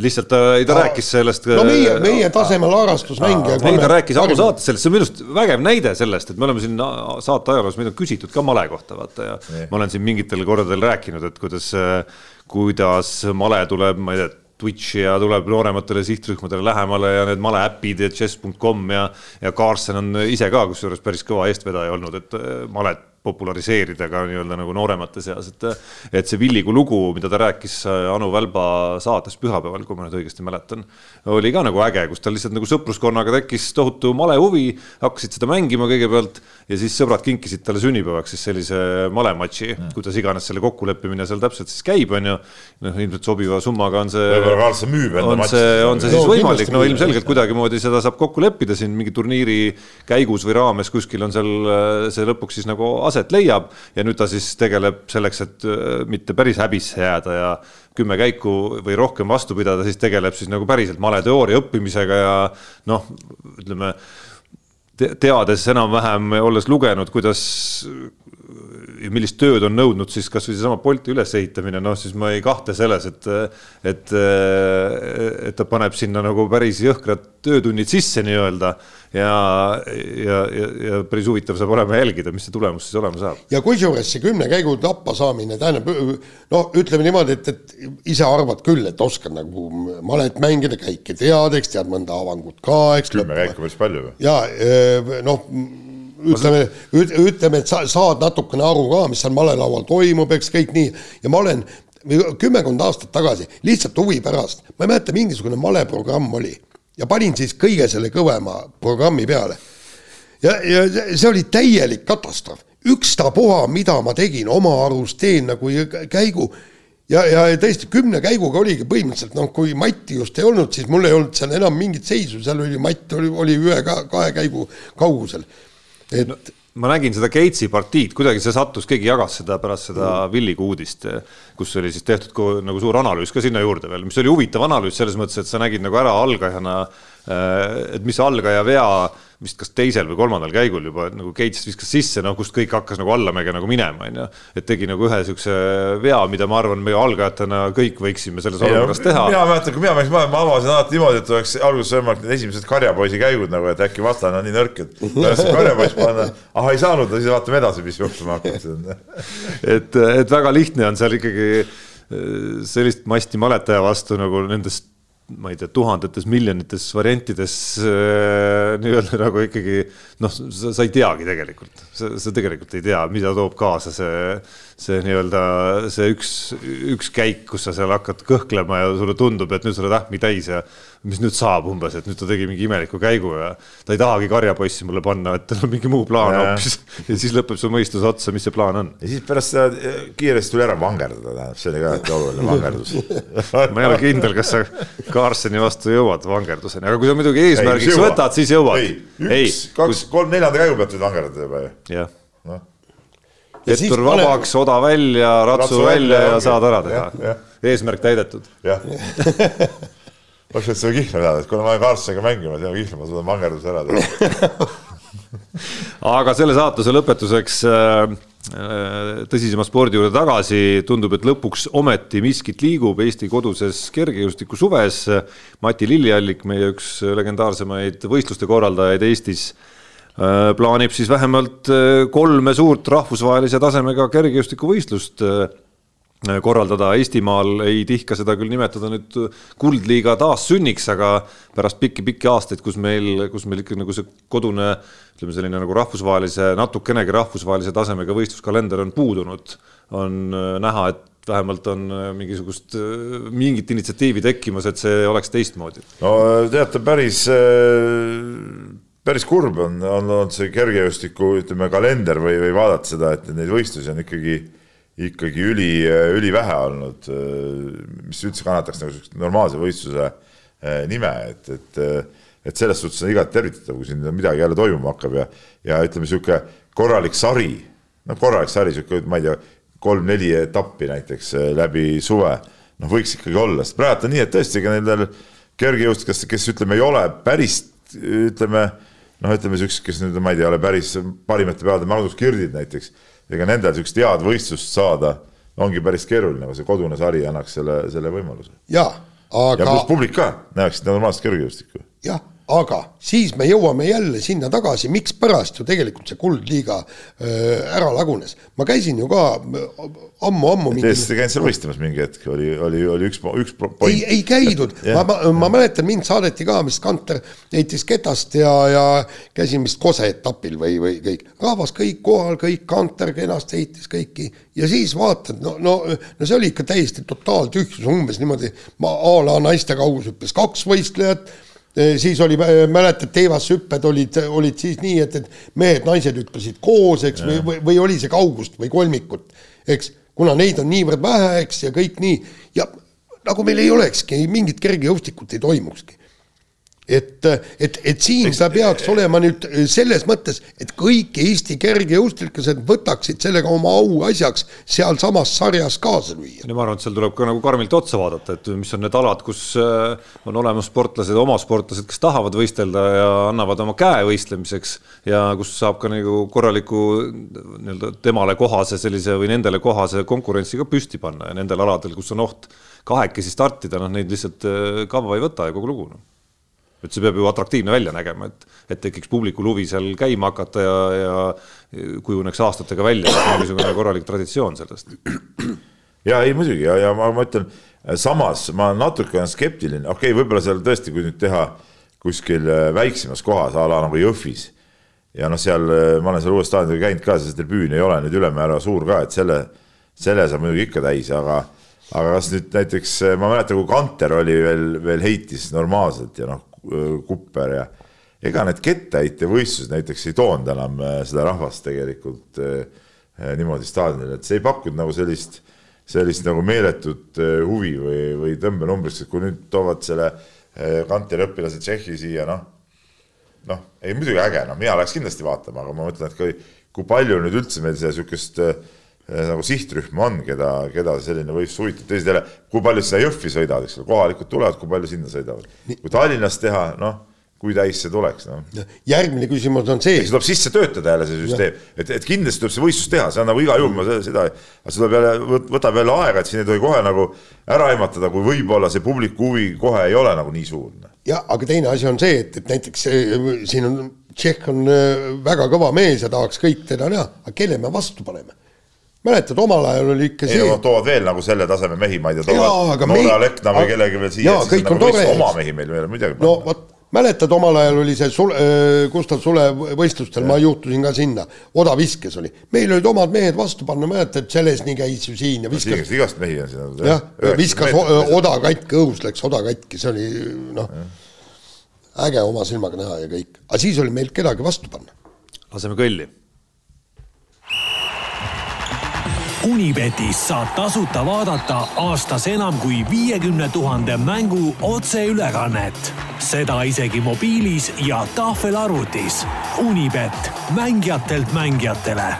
lihtsalt ta, ei ta No- rääkis sellest. no meie, meie tasemel harrastusmängija. ei, ta rääkis ausaates sellest, see on minu arust vägev näide sellest, et me oleme siin saate ajaloos, meid on küsitud ka male kohta, vaata ja Nii. ma olen siin mingitel kordadel rääkinud, et kuidas, kuidas male tuleb, ma ei tea, Twitchi ja tuleb noorematele sihtrühmadele lähemale ja need maleäpid ja chess.com ja, ja Carlsen on ise ka kusjuures päris kõva eestvedaja olnud, et äh, malet populariseerida ka nii-öelda nagu nooremate seas, et et see Villigu lugu, mida ta rääkis äh, Anu Välba saates pühapäeval, kui ma nüüd õigesti mäletan, oli ka nagu äge, kus tal lihtsalt nagu sõpruskonnaga tekkis tohutu malehuvi, hakkasid seda mängima kõigepealt ja siis sõbrad kinkisid talle sünnipäevaks siis sellise malematši, kuidas iganes selle kokkuleppimine seal täpselt siis käib, on ju. noh, ilmselt sobiva summaga on see. Võib-olla Carlsen müüb enda on matši. see, on see No siis võimalik, kindlasti no ilmselgelt kuidagimoodi seda saab kokku leppida siin mingi turniiri käigus või raames kuskil on seal äh, see lõpuks siis nagu aset leiab ja nüüd ta siis tegeleb selleks, et äh, mitte päris häbisse jääda ja kümme käiku või rohkem vastu pidada, siis tegeleb siis nagu päriselt maleteooria õppimisega ja noh, ütleme te teades enam-vähem, olles lugenud, kuidas ja millist tööd on nõudnud siis kasvõi seesama Bolti ülesehitamine, noh siis ma ei kahtle selles, et et, et ta paneb sinna nagu päris jõhkrad töötunnid sisse nii-öelda ja, ja, ja, ja päris huvitav saab olema jälgida, mis see tulemus siis olema saab. ja kusjuures see kümne käigu tappa saamine tähendab, no ütleme niimoodi, et, et ise arvad küll, et oskad nagu malet mängida, käike tead, eks tead mõnda avangut ka, eks. kümme käiku päris palju või? ja eh, noh, ütleme, ütleme, et sa saad natukene aru ka, mis seal malelaual toimub, eks kõik nii ja ma olen kümmekond aastat tagasi lihtsalt huvi pärast, ma ei mäleta, mingisugune maleprogramm oli ja panin siis kõige selle kõvema programmi peale. ja, ja see oli täielik katastroof, ükstapuha, mida ma tegin, oma arust teen nagu käigu ja, ja tõesti kümne käiguga oligi põhimõtteliselt noh, kui Matti just ei olnud, siis mul ei olnud seal enam mingit seisu, seal oli Matt oli, oli ühe ka kahe käigu kaugusel. Et no, ma nägin seda Gatesi partiid, kuidagi see sattus, keegi jagas seda pärast seda mm. Villigu uudist, kus oli siis tehtud nagu suur analüüs ka sinna juurde veel, mis oli huvitav analüüs selles mõttes, et sa nägid nagu ära algajana, et mis algaja vea vist kas teisel või kolmandal käigul juba nagu Gates viskas sisse, noh, kust kõik hakkas nagu allamäge nagu minema, onju. et tegi nagu ühe siukse vea, mida ma arvan, meie algajatena kõik võiksime selles olukorras teha. mina mäletan, kui mina mängisin, ma, ma avasin alati niimoodi, et oleks alguses võimalik need esimesed karjapoisi käigud nagu, et äkki vastane on nii nõrk, et pärast karjapoiss panna, ah ei saanud, siis vaatame edasi, mis juhtuma hakkab. et, et väga lihtne on seal ikkagi sellist masti maletaja vastu nagu nendest ma ei tea, tuhandetes, miljonites variantides äh, nii-öelda nagu ikkagi noh, sa ei teagi tegelikult, sa, sa tegelikult ei tea, mida toob kaasa see, see nii-öelda see üks, üks käik, kus sa seal hakkad kõhklema ja sulle tundub, et nüüd sa oled ähmi täis ja mis nüüd saab umbes, et nüüd ta tegi mingi imeliku käigu ja ta ei tahagi karjapoissi mulle panna, et tal on mingi muu plaan hoopis ja siis lõpeb su mõistus otsa, mis see plaan on. ja siis pärast seda kiiresti tuli ära vangerdada, tähendab, see oli ka hästi oluline vangerdus ma ei ole kindel, kas sa Carlseni vastu jõuad vangerduseni, aga kui sa muidugi eesmärgiks ei, võtad, siis jõuad. ei, üks, kaks, kolm, neljanda käigu pealt võid vangerdada juba ju. jah no. ettur vabaks, oda välja, ratsu, ratsu välja ja, ja saad ära teha. eesmärk täidetud. jah oleks võinud seda kihla teada, et kuna ma olen Karlssoniga mängimas ja kihla, ma suudan vangerduse ära teha. aga selle saatuse lõpetuseks äh, tõsisema spordi juurde tagasi, tundub, et lõpuks ometi miskit liigub Eesti koduses kergejõustikusuves. Mati Lilliallik, meie üks legendaarsemaid võistluste korraldajaid Eestis, äh, plaanib siis vähemalt äh, kolme suurt rahvusvahelise tasemega kergejõustikuvõistlust korraldada, Eestimaal ei tihka seda küll nimetada nüüd kuldliiga taassünniks, aga pärast pikki-pikki aastaid, kus meil, kus meil ikka nagu see kodune ütleme, selline nagu rahvusvahelise, natukenegi rahvusvahelise tasemega võistluskalender on puudunud, on äh, näha, et vähemalt on äh, mingisugust, äh, mingit initsiatiivi tekkimas, et see oleks teistmoodi. no teate, päris, päris kurb on, on olnud see kergejõustiku, ütleme, kalender või, või vaadata seda, et neid võistlusi on ikkagi ikkagi üli, ülivähe olnud, mis üldse kannataks nagu niisuguse normaalse võistluse eh, nime, et, et, et selles suhtes on igati tervitatav, kui siin midagi jälle toimuma hakkab ja, ja ütleme, niisugune korralik sari, noh, korralik sari, niisugune, ma ei tea, kolm-neli etappi näiteks läbi suve, noh, võiks ikkagi olla, sest praegu on nii, et tõesti, ega nendel kergejõustiklastel, kes ütleme, ei ole päris ütleme, noh, ütleme niisugused, kes nüüd, ma ei tea, ole päris parimate peade Magnus Kirdid näiteks ega nendel niisugust head võistlust saada ongi päris keeruline, aga see kodune sari annaks selle, selle võimaluse. ja, aga. ja pluss publik ka näeks normaalset kergejõustikku. jah aga siis me jõuame jälle sinna tagasi, mikspärast ju tegelikult see kuldliiga ära lagunes. ma käisin ju ka ammu-ammu. Te olete käinud seal võistlemas mingi hetk, oli, oli, oli üks, üks point. ei, ei käidud ma, ma, ma mäletan, mind saadeti ka vist Kanter heitis ketast ja, ja käisin vist Kose etapil või, või kõik. rahvas kõik kohal, kõik Kanter kenasti heitis kõiki ja siis vaatad, no, no, no see oli ikka täiesti totaaltühjus, umbes niimoodi, ma a la naiste kaugushüppes kaks võistlejat siis oli, mäletad, teevassüpped olid, olid siis nii, et, et mehed-naised hüppasid koos, eks, või, või, või oli see kaugust või kolmikut, eks, kuna neid on niivõrd vähe, eks, ja kõik nii, ja nagu meil ei olekski, mingit kergejõustikut ei toimukski et, et, et siin ta peaks olema nüüd selles mõttes, et kõik Eesti kergejõustiklased võtaksid sellega oma auasjaks sealsamas sarjas kaasa lüüa. ja ma arvan, et seal tuleb ka nagu karmilt otsa vaadata, et mis on need alad, kus äh, on olemas sportlased, oma sportlased, kes tahavad võistelda ja annavad oma käe võistlemiseks ja kus saab ka nagu korraliku nii-öelda temale kohase sellise või nendele kohase konkurentsi ka püsti panna ja nendel aladel, kus on oht kahekesi startida, noh neid lihtsalt äh, kavva ei võta ja kogu lugu noh et see peab ju atraktiivne välja nägema, et, et tekiks publikul huvi seal käima hakata ja, ja kujuneks aastatega välja mingisugune korralik traditsioon sellest. ja ei muidugi ja, ja ma, ma ütlen, samas ma natuke olen skeptiline, okei okay,, võib-olla seal tõesti, kui nüüd teha kuskil äh, väiksemas kohas a la nagu Jõhvis ja noh, seal äh, ma olen seal uues staadionil käinud ka, see tribüün ei ole nüüd ülemäära suur ka, et selle, selle saab muidugi ikka täis, aga aga kas nüüd näiteks, ma mäletan, kui Kanter oli veel, veel heitis normaalselt ja noh, Kupper ja ega need kettaheitevõistlused näiteks ei toonud enam äh, seda rahvast tegelikult äh, äh, niimoodi staadionile, et see ei pakkunud nagu sellist, sellist nagu meeletut huvi või, või tõmbenumbrist, et kui nüüd toovad selle kanteri õpilase Tšehhi siia, noh, noh, ei muidugi äge, noh, mina läheks kindlasti vaatama, aga ma mõtlen, et kui, kui palju nüüd üldse meil seda niisugust nagu sihtrühma on, keda, keda selline võistlus huvitab, teised jälle, kui palju seda Jõhvi sõidavad, eks ole, kohalikud tulevad, kui palju sinna sõidavad. kui Tallinnas teha, noh, kui täis see tuleks, noh. järgmine küsimus on see. tuleb sisse töötada jälle see süsteem, et, et kindlasti tuleb see võistlus teha, see on nagu igal juhul, ma seda, aga see tuleb jälle, võtab jälle aega, et siin ei tohi kohe nagu ära ehmatada, kui võib-olla see publiku huvi kohe ei ole nagu nii suur. Jah, aga teine asi on see, et, et näiteks siin on, Tšehh on äh, väga kõva mees ja tahaks kõik teda näha, aga kelle me vastu paneme mäletad, omal ajal oli ikka see. ei no toovad veel nagu selle taseme mehi, ma ei tea, toovad Norra Lekna või kellegi veel siia. jaa, kõik on nagu tore. oma mehi meil ei ole midagi. no vot, mäletad, omal ajal oli see Sule, äh, Gustav Sule võistlustel, ma juhtusin ka sinna, odaviskes oli. meil olid omad mehed vastu panna, mäletad, Tšelesni käis ju siin ja viskas. igast mehi on siin. jah, viskas oda katki, õhus läks oda katki, see oli noh, äge oma silmaga näha ja kõik. aga siis oli meil kedagi vastu panna. laseme kõlli Unibetis saab tasuta vaadata aastas enam kui viiekümne tuhande mängu otseülekannet. seda isegi mobiilis ja tahvelarvutis. Unibet, mängijatelt mängijatele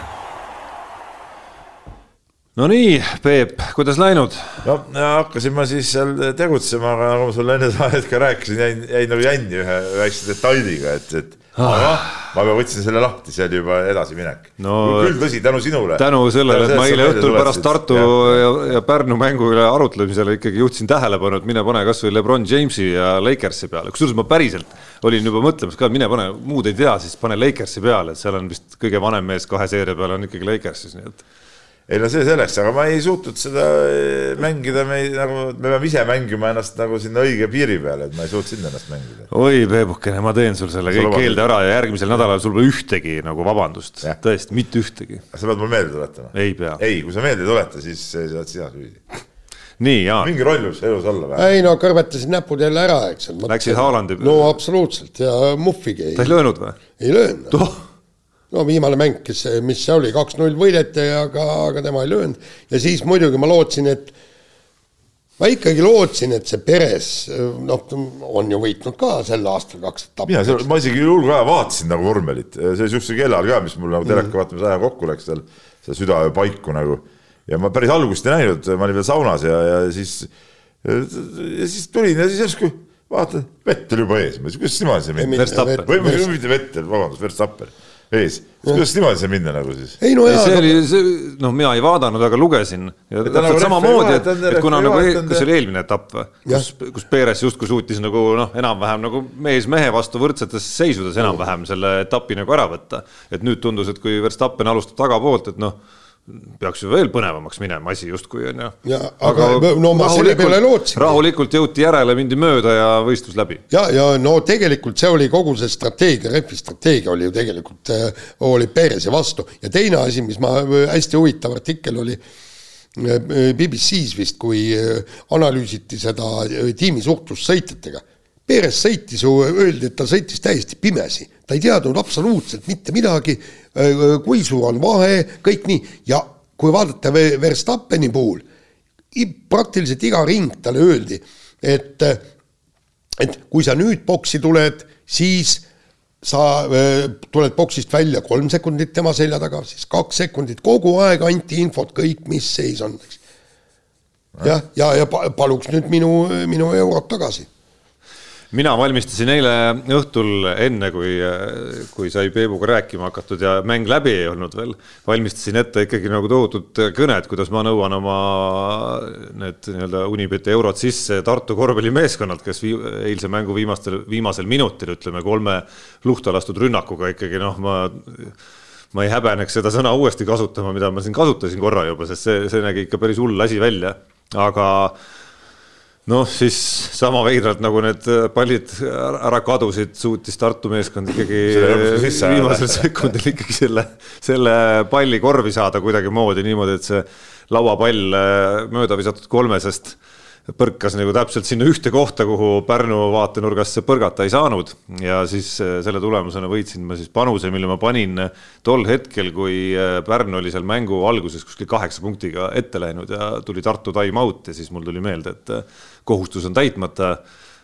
no nii, Peep, kuidas läinud? no hakkasin ma siis seal tegutsema, aga nagu ma sulle enne saadet ka rääkisin, jäin, jäin nagu jänni ühe väikse detailiga, et, et ah. ma võtsin selle lahti, see oli juba edasiminek no,. küll tõsi, tänu sinule. tänu sellele, et ma eile õhtul pärast Tartu ja, ja, ja Pärnu mängu üle arutlemisele ikkagi juhtisin tähelepanu, et mine pane kasvõi Lebron Jamesi ja Lakersi peale, kusjuures ma päriselt olin juba mõtlemas ka, mine pane, muud ei tea, siis pane Lakersi peale, et seal on vist kõige vanem mees kahe seeria peale on ikkagi Lakers siis, nii et ei no see selleks, aga ma ei suutnud seda eh, mängida, me ei, nagu, me peame ise mängima ennast nagu sinna õige piiri peale, et ma ei suutnud sinna ennast mängida. oi, Peebukene, ma teen sul selle kõik keelde ära ja järgmisel nädalal sul pole ühtegi nagu vabandust, tõesti, mitte ühtegi. sa pead mulle meelde tuletama. ei pea. ei, kui sa meelde ei tuleta, siis sa oled sina süüdi. nii, Jaan. mingi roll võib elus olla või? ei no kõrvetasid näpud jälle ära, eks. Läksid Haalandi peale? no absoluutselt ja muhvigi ei. ta ei löönud või? ei löönud no viimane mäng, kes, mis see oli, kaks-null võideti, aga, aga tema ei löönud. ja siis muidugi ma lootsin, et ma ikkagi lootsin, et see Peres, noh, on ju võitnud ka sel aastal kaks etappi. mina, ma isegi hulga aja vaatasin nagu vormelit, see sihukese kellal ka, mis mul nagu teleka mm. vaatamise aja kokku läks seal, seal südaöö paiku nagu. ja ma päris algust ei näinud, ma olin veel saunas ja, ja siis, ja siis tulin ja siis järsku vaatan, vett oli juba ees, ma ütlesin, kuidas niimoodi see mind. või mitte vett, vabandust, Verstappen ees, kuidas niimoodi sai minna nagu siis? ei no jaa. see oli, see, noh, mina ei vaadanud, aga lugesin. ja täpselt nagu samamoodi, et, et kuna nagu, kas see oli eelmine etapp või, kus, kus Perez justkui suutis nagu noh, enam-vähem nagu mees mehe vastu võrdsetes seisudes enam-vähem selle etapi nagu ära võtta. et nüüd tundus, et kui Verstappen alustab tagapoolt, et noh peaks ju veel põnevamaks minema asi justkui on ju. aga, aga no ma selle peale lootsin. rahulikult jõuti järele, mindi mööda ja võistlus läbi. ja, ja no tegelikult see oli kogu see strateegia, rehvi strateegia oli ju tegelikult äh,, oli Perese vastu ja teine asi, mis ma, hästi huvitav artikkel oli äh, BBC-s vist, kui äh, analüüsiti seda äh, tiimi suhtlust sõitjatega Perez sõitis ju, öeldi, et ta sõitis täiesti pimesi, ta ei teadnud absoluutselt mitte midagi, kui suur on vahe, kõik nii, ja kui vaadata Verstappeni puhul, praktiliselt iga ring talle öeldi, et, et kui sa nüüd boksi tuled, siis sa tuled boksist välja kolm sekundit tema selja taga, siis kaks sekundit, kogu aeg anti infot, kõik, mis seis on, eks. jah, ja, ja, ja paluks nüüd minu, minu eurot tagasi mina valmistasin eile õhtul, enne kui, kui sai Peebuga rääkima hakatud ja mäng läbi ei olnud veel, valmistasin ette ikkagi nagu tohutut kõnet, kuidas ma nõuan oma need nii-öelda Unibeti eurod sisse Tartu korvpallimeeskonnalt, kes vii, eilse mängu viimastel, viimasel minutil, ütleme kolme luhta lastud rünnakuga ikkagi noh, ma ma ei häbeneks seda sõna uuesti kasutama, mida ma siin kasutasin korra juba, sest see, see nägi ikka päris hull asi välja, aga noh, siis sama veidralt nagu need äh, pallid ära kadusid, suutis Tartu meeskond ikkagi viimasel sekundil ikkagi selle, selle palli korvi saada kuidagimoodi niimoodi, et see lauapall äh, mööda visatud kolmesest põrkas nagu täpselt sinna ühte kohta, kuhu Pärnu vaatenurgast see põrgata ei saanud. Ja siis äh, selle tulemusena võitsin ma siis panuse, mille ma panin tol hetkel, kui Pärnu oli seal mängu alguses kuskil kaheksa punktiga ette läinud ja tuli Tartu time out ja siis mul tuli meelde, et kohustus on täitmata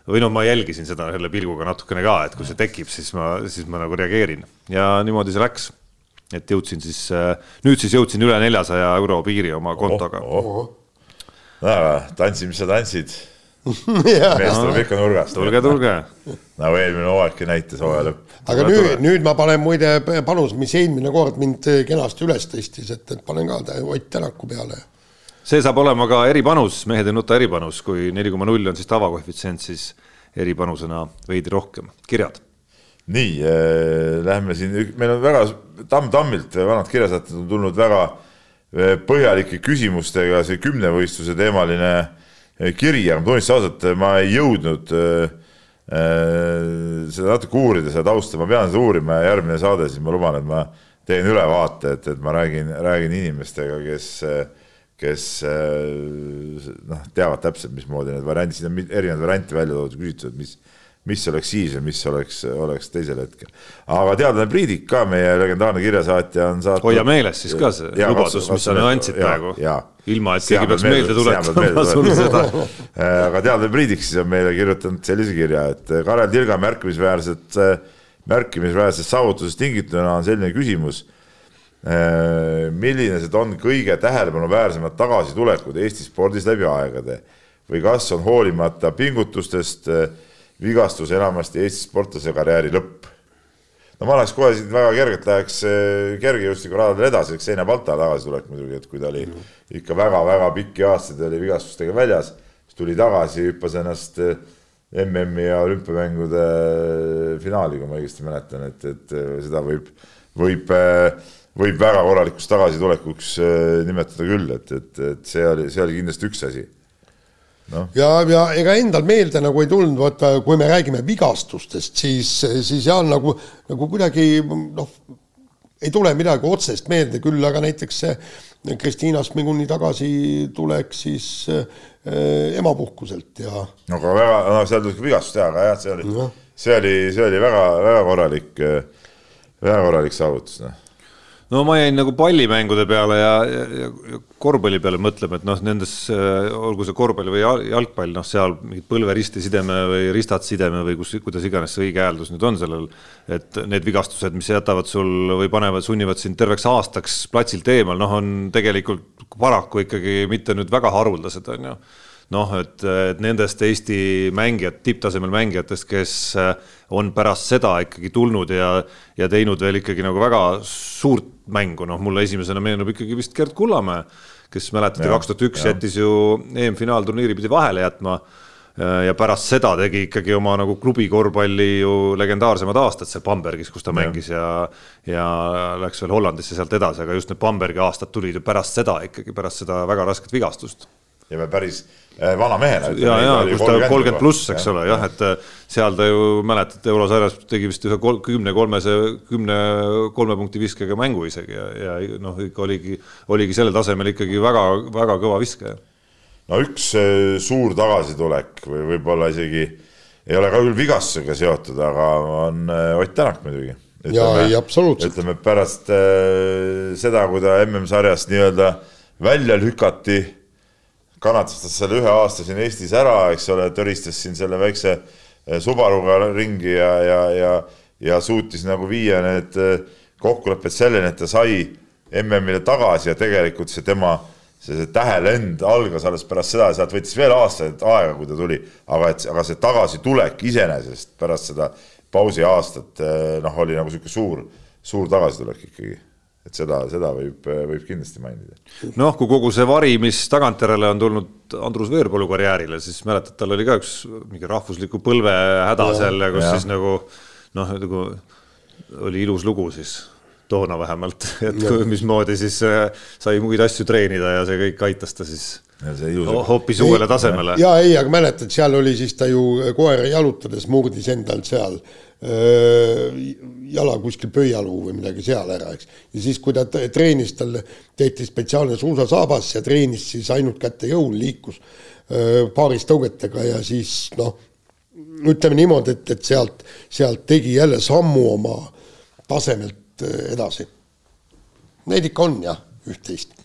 või noh, ma jälgisin seda selle pilguga natukene ka, et kui see tekib, siis ma, siis ma nagu reageerin ja niimoodi see läks. et jõudsin siis, nüüd siis jõudsin üle neljasaja euro piiri oma kontoga oh,. Oh, väga, tantsi, mis sa tantsid mees tuleb ikka nurgast. tulge, tulge. nagu eelmine hooaegki näitas hooaja lõpp. aga nüüd, nüüd ma panen muide panus, mis eelmine kord mind kenasti üles tõstis, et, et panen ka Ott Tänaku peale. See saab olema ka eripanus, mehed ei nuta eripanus, kui neli koma null on siis tavakoefitsient, siis eripanusena veidi rohkem, kirjad. nii äh,, lähme siin, meil on väga tamm-tammilt vanad kirjasaatjad on tulnud väga äh, Eh, põhjalike küsimustega. See kümnevõistluse teemaline eh, kiri, aga ma tunnistan ausalt, ma ei jõudnud äh, seda natuke uurida, seda tausta, ma pean seda uurima ja järgmine saade, siis ma luban, et ma teen ülevaate, et, et ma räägin, räägin inimestega, kes, kes noh, teavad täpselt, mismoodi need variandid, siin on erinevaid variante välja toodud, küsitud, mis mis oleks siis ja mis oleks, oleks teisel hetkel. aga teadlane Priidik ka, meie legendaarne kirjasaatja on saatnud. hoia meeles siis ka see ja, lubadus, mis sa andsid praegu. ilma, et keegi peaks meelde tuletama sulle seda. aga teadlane Priidik siis on meile kirjutanud sellise kirja, et Karel Tilga märkimisväärset, märkimisväärsest saavutusest tingituna on selline küsimus. Millised on kõige tähelepanuväärsemad tagasitulekud Eesti spordis läbi aegade või kas on hoolimata pingutustest vigastus enamasti Eesti sportlase karjääri lõpp? no ma läheks kohe siit väga kergelt läheks kergejõustikuradadele edasi, eks Seina Balta tagasitulek muidugi, et kui ta oli ikka väga-väga pikki aastaid oli vigastustega väljas, siis tuli tagasi, hüppas ennast MM-i ja olümpiamängude finaali, kui ma õigesti mäletan, et, et seda võib, võib võib väga korralikuks tagasitulekuks nimetada küll, et, et, et see oli, see oli kindlasti üks asi no.. ja, ja ega endal meelde nagu ei tulnud, vaata kui me räägime vigastustest, siis, siis jah, nagu, nagu kuidagi noh, ei tule midagi otsest meelde, küll aga näiteks see Kristiina Smiguni tagasitulek siis äh, emapuhkuselt ja. no aga väga, no seal tuli vigastus teha, aga jah, see oli no., see oli, see oli väga-väga korralik, väga korralik saavutus, noh no ma jäin nagu pallimängude peale ja, ja, ja korvpalli peale mõtlema, et noh, nendes äh, olgu see korvpall või jalgpall, noh, seal mingid põlveristi sideme või ristad sideme või kus, kuidas iganes see õige hääldus nüüd on sellel, et need vigastused, mis jätavad sul või panevad, sunnivad sind terveks aastaks platsilt eemal, noh, on tegelikult paraku ikkagi mitte nüüd väga haruldased, on ju noh, et, et nendest Eesti mängijad, tipptasemel mängijatest, kes äh, on pärast seda ikkagi tulnud ja, ja teinud veel ikkagi nagu väga suurt mängu, noh, mulle esimesena meenub ikkagi vist Gerd Kullamäe, kes mäletate, kaks tuhat üks jättis ju EM-finaalturniiri pidi vahele jätma ja pärast seda tegi ikkagi oma nagu klubi korvpalli ju legendaarsemad aastad seal Bambergis, kus ta ja. mängis ja ja läks veel Hollandisse sealt edasi, aga just need Bambergi aastad tulid ju pärast seda ikkagi, pärast seda väga rasket vigastust. ja veel päris äh, vana mehena. ja, ja kus ta kolmkümmend pluss, eks ja, ole, jah, et äh, seal ta ju mäletate, eurosarjas tegi vist ühe kümne kolmese, kümne kolme punkti viskega mängu isegi ja, ja noh, ikka oligi, oligi sellel tasemel ikkagi väga-väga kõva viskaja no üks äh, suur tagasitulek või võib-olla isegi ei ole ka küll vigastusega seotud, aga on äh, Ott Tänak muidugi. ja ei, absoluutselt. ütleme pärast äh, seda, kui ta MM-sarjast nii-öelda välja lükati, kannatas ta selle ühe aasta siin Eestis ära, eks ole, töristas siin selle väikse äh, Subaruga ringi ja, ja, ja, ja suutis nagu viia need kokkulepped selleni, et ta sai MM-ile tagasi ja tegelikult see tema see, see tähelend algas alles pärast seda, sealt võttis veel aastaid aega, kui ta tuli, aga et, aga see tagasitulek iseenesest pärast seda pausi aastat eh, noh, oli nagu niisugune suur, suur tagasitulek ikkagi et seda, seda võib, võib kindlasti mainida. noh, kui kogu see vari, mis tagantjärele on tulnud Andrus Veerpalu karjäärile, siis mäletad, tal oli ka üks mingi rahvusliku põlve häda seal ja kus ja. siis nagu noh, nagu oli ilus lugu siis toona vähemalt, et ja. mismoodi siis äh, sai muid asju treenida ja see kõik aitas ta siis hoopis uuele tasemele. ja ei, aga mäletad, seal oli siis ta ju koera jalutades murdis endal seal jala kuskil pöialuu või midagi seal ära, eks. ja siis, kui ta treenis, tal tehti spetsiaalne suusasaabas ja treenis siis ainult käte jõul, liikus öö, paaris tõugetega ja siis noh, ütleme niimoodi, et, et sealt, sealt tegi jälle sammu oma tasemelt Eh, edasi. Neid ikka on jah, üht-teist.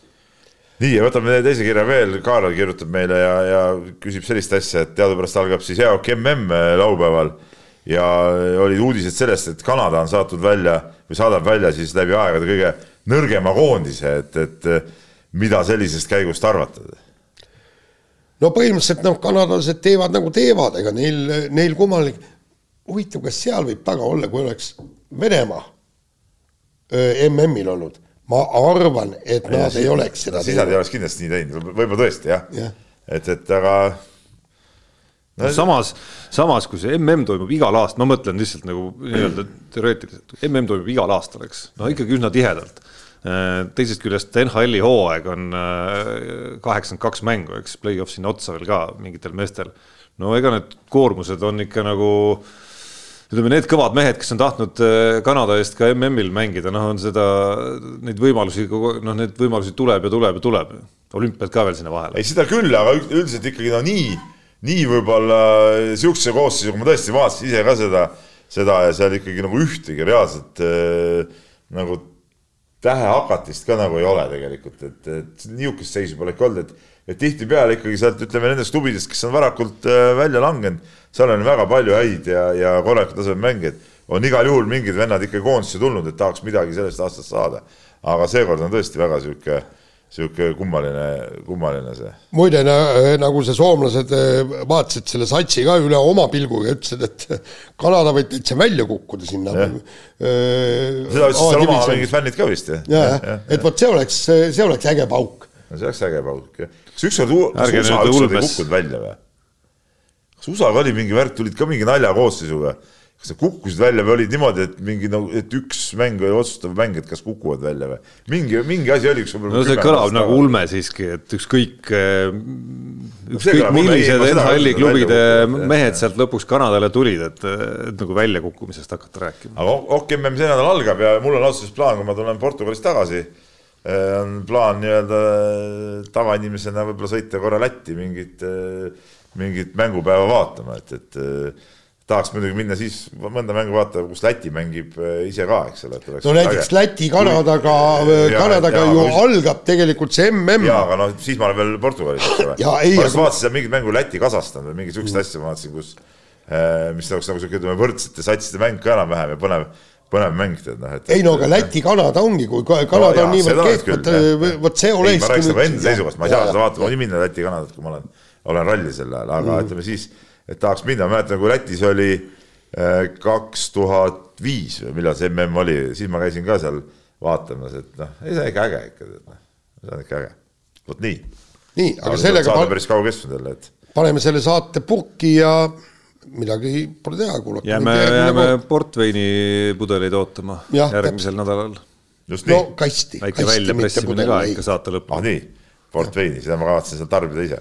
nii ja võtame teise kirja veel, Kaarel kirjutab meile ja, ja küsib sellist asja, et teadupärast algab siis jaok mm laupäeval ja olid uudised sellest, et Kanada on saatnud välja või saadab välja siis läbi aegade kõige nõrgema koondise, et, et mida sellisest käigust arvata? no põhimõtteliselt noh, kanadlased teevad nagu teevad, ega neil, neil kummaline, huvitav, kas seal võib taga olla, kui oleks Venemaa MM-il olnud, ma arvan, et ja nad ja, ei oleks seda siis nad ei oleks kindlasti nii teinud, võib-olla tõesti jah. Ja. et, et aga no, samas, samas kui see mm toimub igal aastal, ma mõtlen lihtsalt nagu nii-öelda teoreetiliselt, mm toimub igal aastal, eks, no ikkagi üsna tihedalt. teisest küljest NHL-i hooaeg on kaheksakümmend kaks mängu, eks, play-off sinna otsa veel ka mingitel meestel. no ega need koormused on ikka nagu äh, ütleme, need kõvad mehed, kes on tahtnud äh, Kanada eest ka MM-il mängida, noh, on seda, neid võimalusi, noh, neid võimalusi tuleb ja tuleb ja tuleb. olümpiad ka veel sinna vahele. ei, seda küll, aga üldiselt ikkagi no nii, nii võib-olla sihukese koosseisuga ma tõesti vaatasin ise ka seda, seda ja seal ikkagi nagu ühtegi reaalset äh, nagu tähehakatist ka nagu ei ole tegelikult, et, et niisugust seisu pole ikka olnud, et et tihtipeale ikkagi sealt ütleme nendest klubidest, kes on varakult äh, välja langenud seal on väga palju häid ja, ja korraliku tasemel mängijaid. on igal juhul mingid vennad ikka koondisse tulnud, et tahaks midagi sellest aastast saada. aga seekord on tõesti väga sihuke sihuke kummaline, kummaline see. muide, nagu see soomlased eh, vaatasid selle satsi ka üle oma pilguga ja ütlesid, et Kanada võib täitsa välja kukkuda sinna. Eh, seda ütlesid seal oma mingid fännid ka vist, jah? jah, jah, et vot see oleks, see oleks äge pauk. no see oleks äge pauk, jah. kas ükskord, USA ükskord ei kukkunud välja või? kas USA-ga oli mingi värk, tulid ka mingi naljakoosseisuga kas nad kukkusid välja või olid niimoodi, et mingi nagu, et üks mäng oli otsustav mäng, et kas kukuvad välja või? mingi, mingi asi oli, kus no see kõlab nagu ulme siiski, et ükskõik, eh, ükskõik millised NHL-i klubide mehed sealt lõpuks Kanadale tulid, et, et nagu väljakukkumisest hakata rääkima. aga OK-MM see nädal algab ja mul on otseselt plaan, kui ma tulen Portugalist tagasi, eh, on plaan nii-öelda tavainimesena võib-olla sõita korra Lätti mingit, mingit mängupäeva vaatama, et, et tahaks muidugi minna siis mõnda mängu vaatama, kus Läti mängib äh, ise ka, eks ole. no näiteks Läti-Kanadaga, Kanadaga ju ja, algab tegelikult see mm. jaa, aga noh, siis ma olen veel Portugalis, eks ole. ma aga... vaatasin seal mingit mängu Läti-Kasahstan või mingit sihukest mm. asja ma vaatasin, kus, äh, mis oleks nagu sihuke, ütleme, võrdsete satside mäng ka enam-vähem ja põnev põnev mäng tead noh, et. ei no aga Läti-Kanada ongi, kui Kanada no, on niivõrd kehv, vot see olekski. ma rääkisin nagu enda seisukohast, ma ei saa seda vaatama, ma võin minna Läti-Kanadat, kui ma olen, olen ralli sel ajal, aga mm. ütleme siis et tahaks minna, ma mäletan, kui Lätis oli äh, kaks tuhat viis või millal see mm oli, siis ma käisin ka seal vaatamas, et noh, ei see on ikka äge ikka, noh, see on ikka äge. vot nii. nii, aga sellega. saade päris kaua kestnud jälle, et. paneme selle saate purki ja midagi pole teha, kuulake. jääme, jääme portveinipudeleid ootama ja, järgmisel täpselt. nädalal. no kasti. väike väljapressimine ka ikka saate lõpuni. ah nii, portveini, seda ma kavatsen seal tarbida ise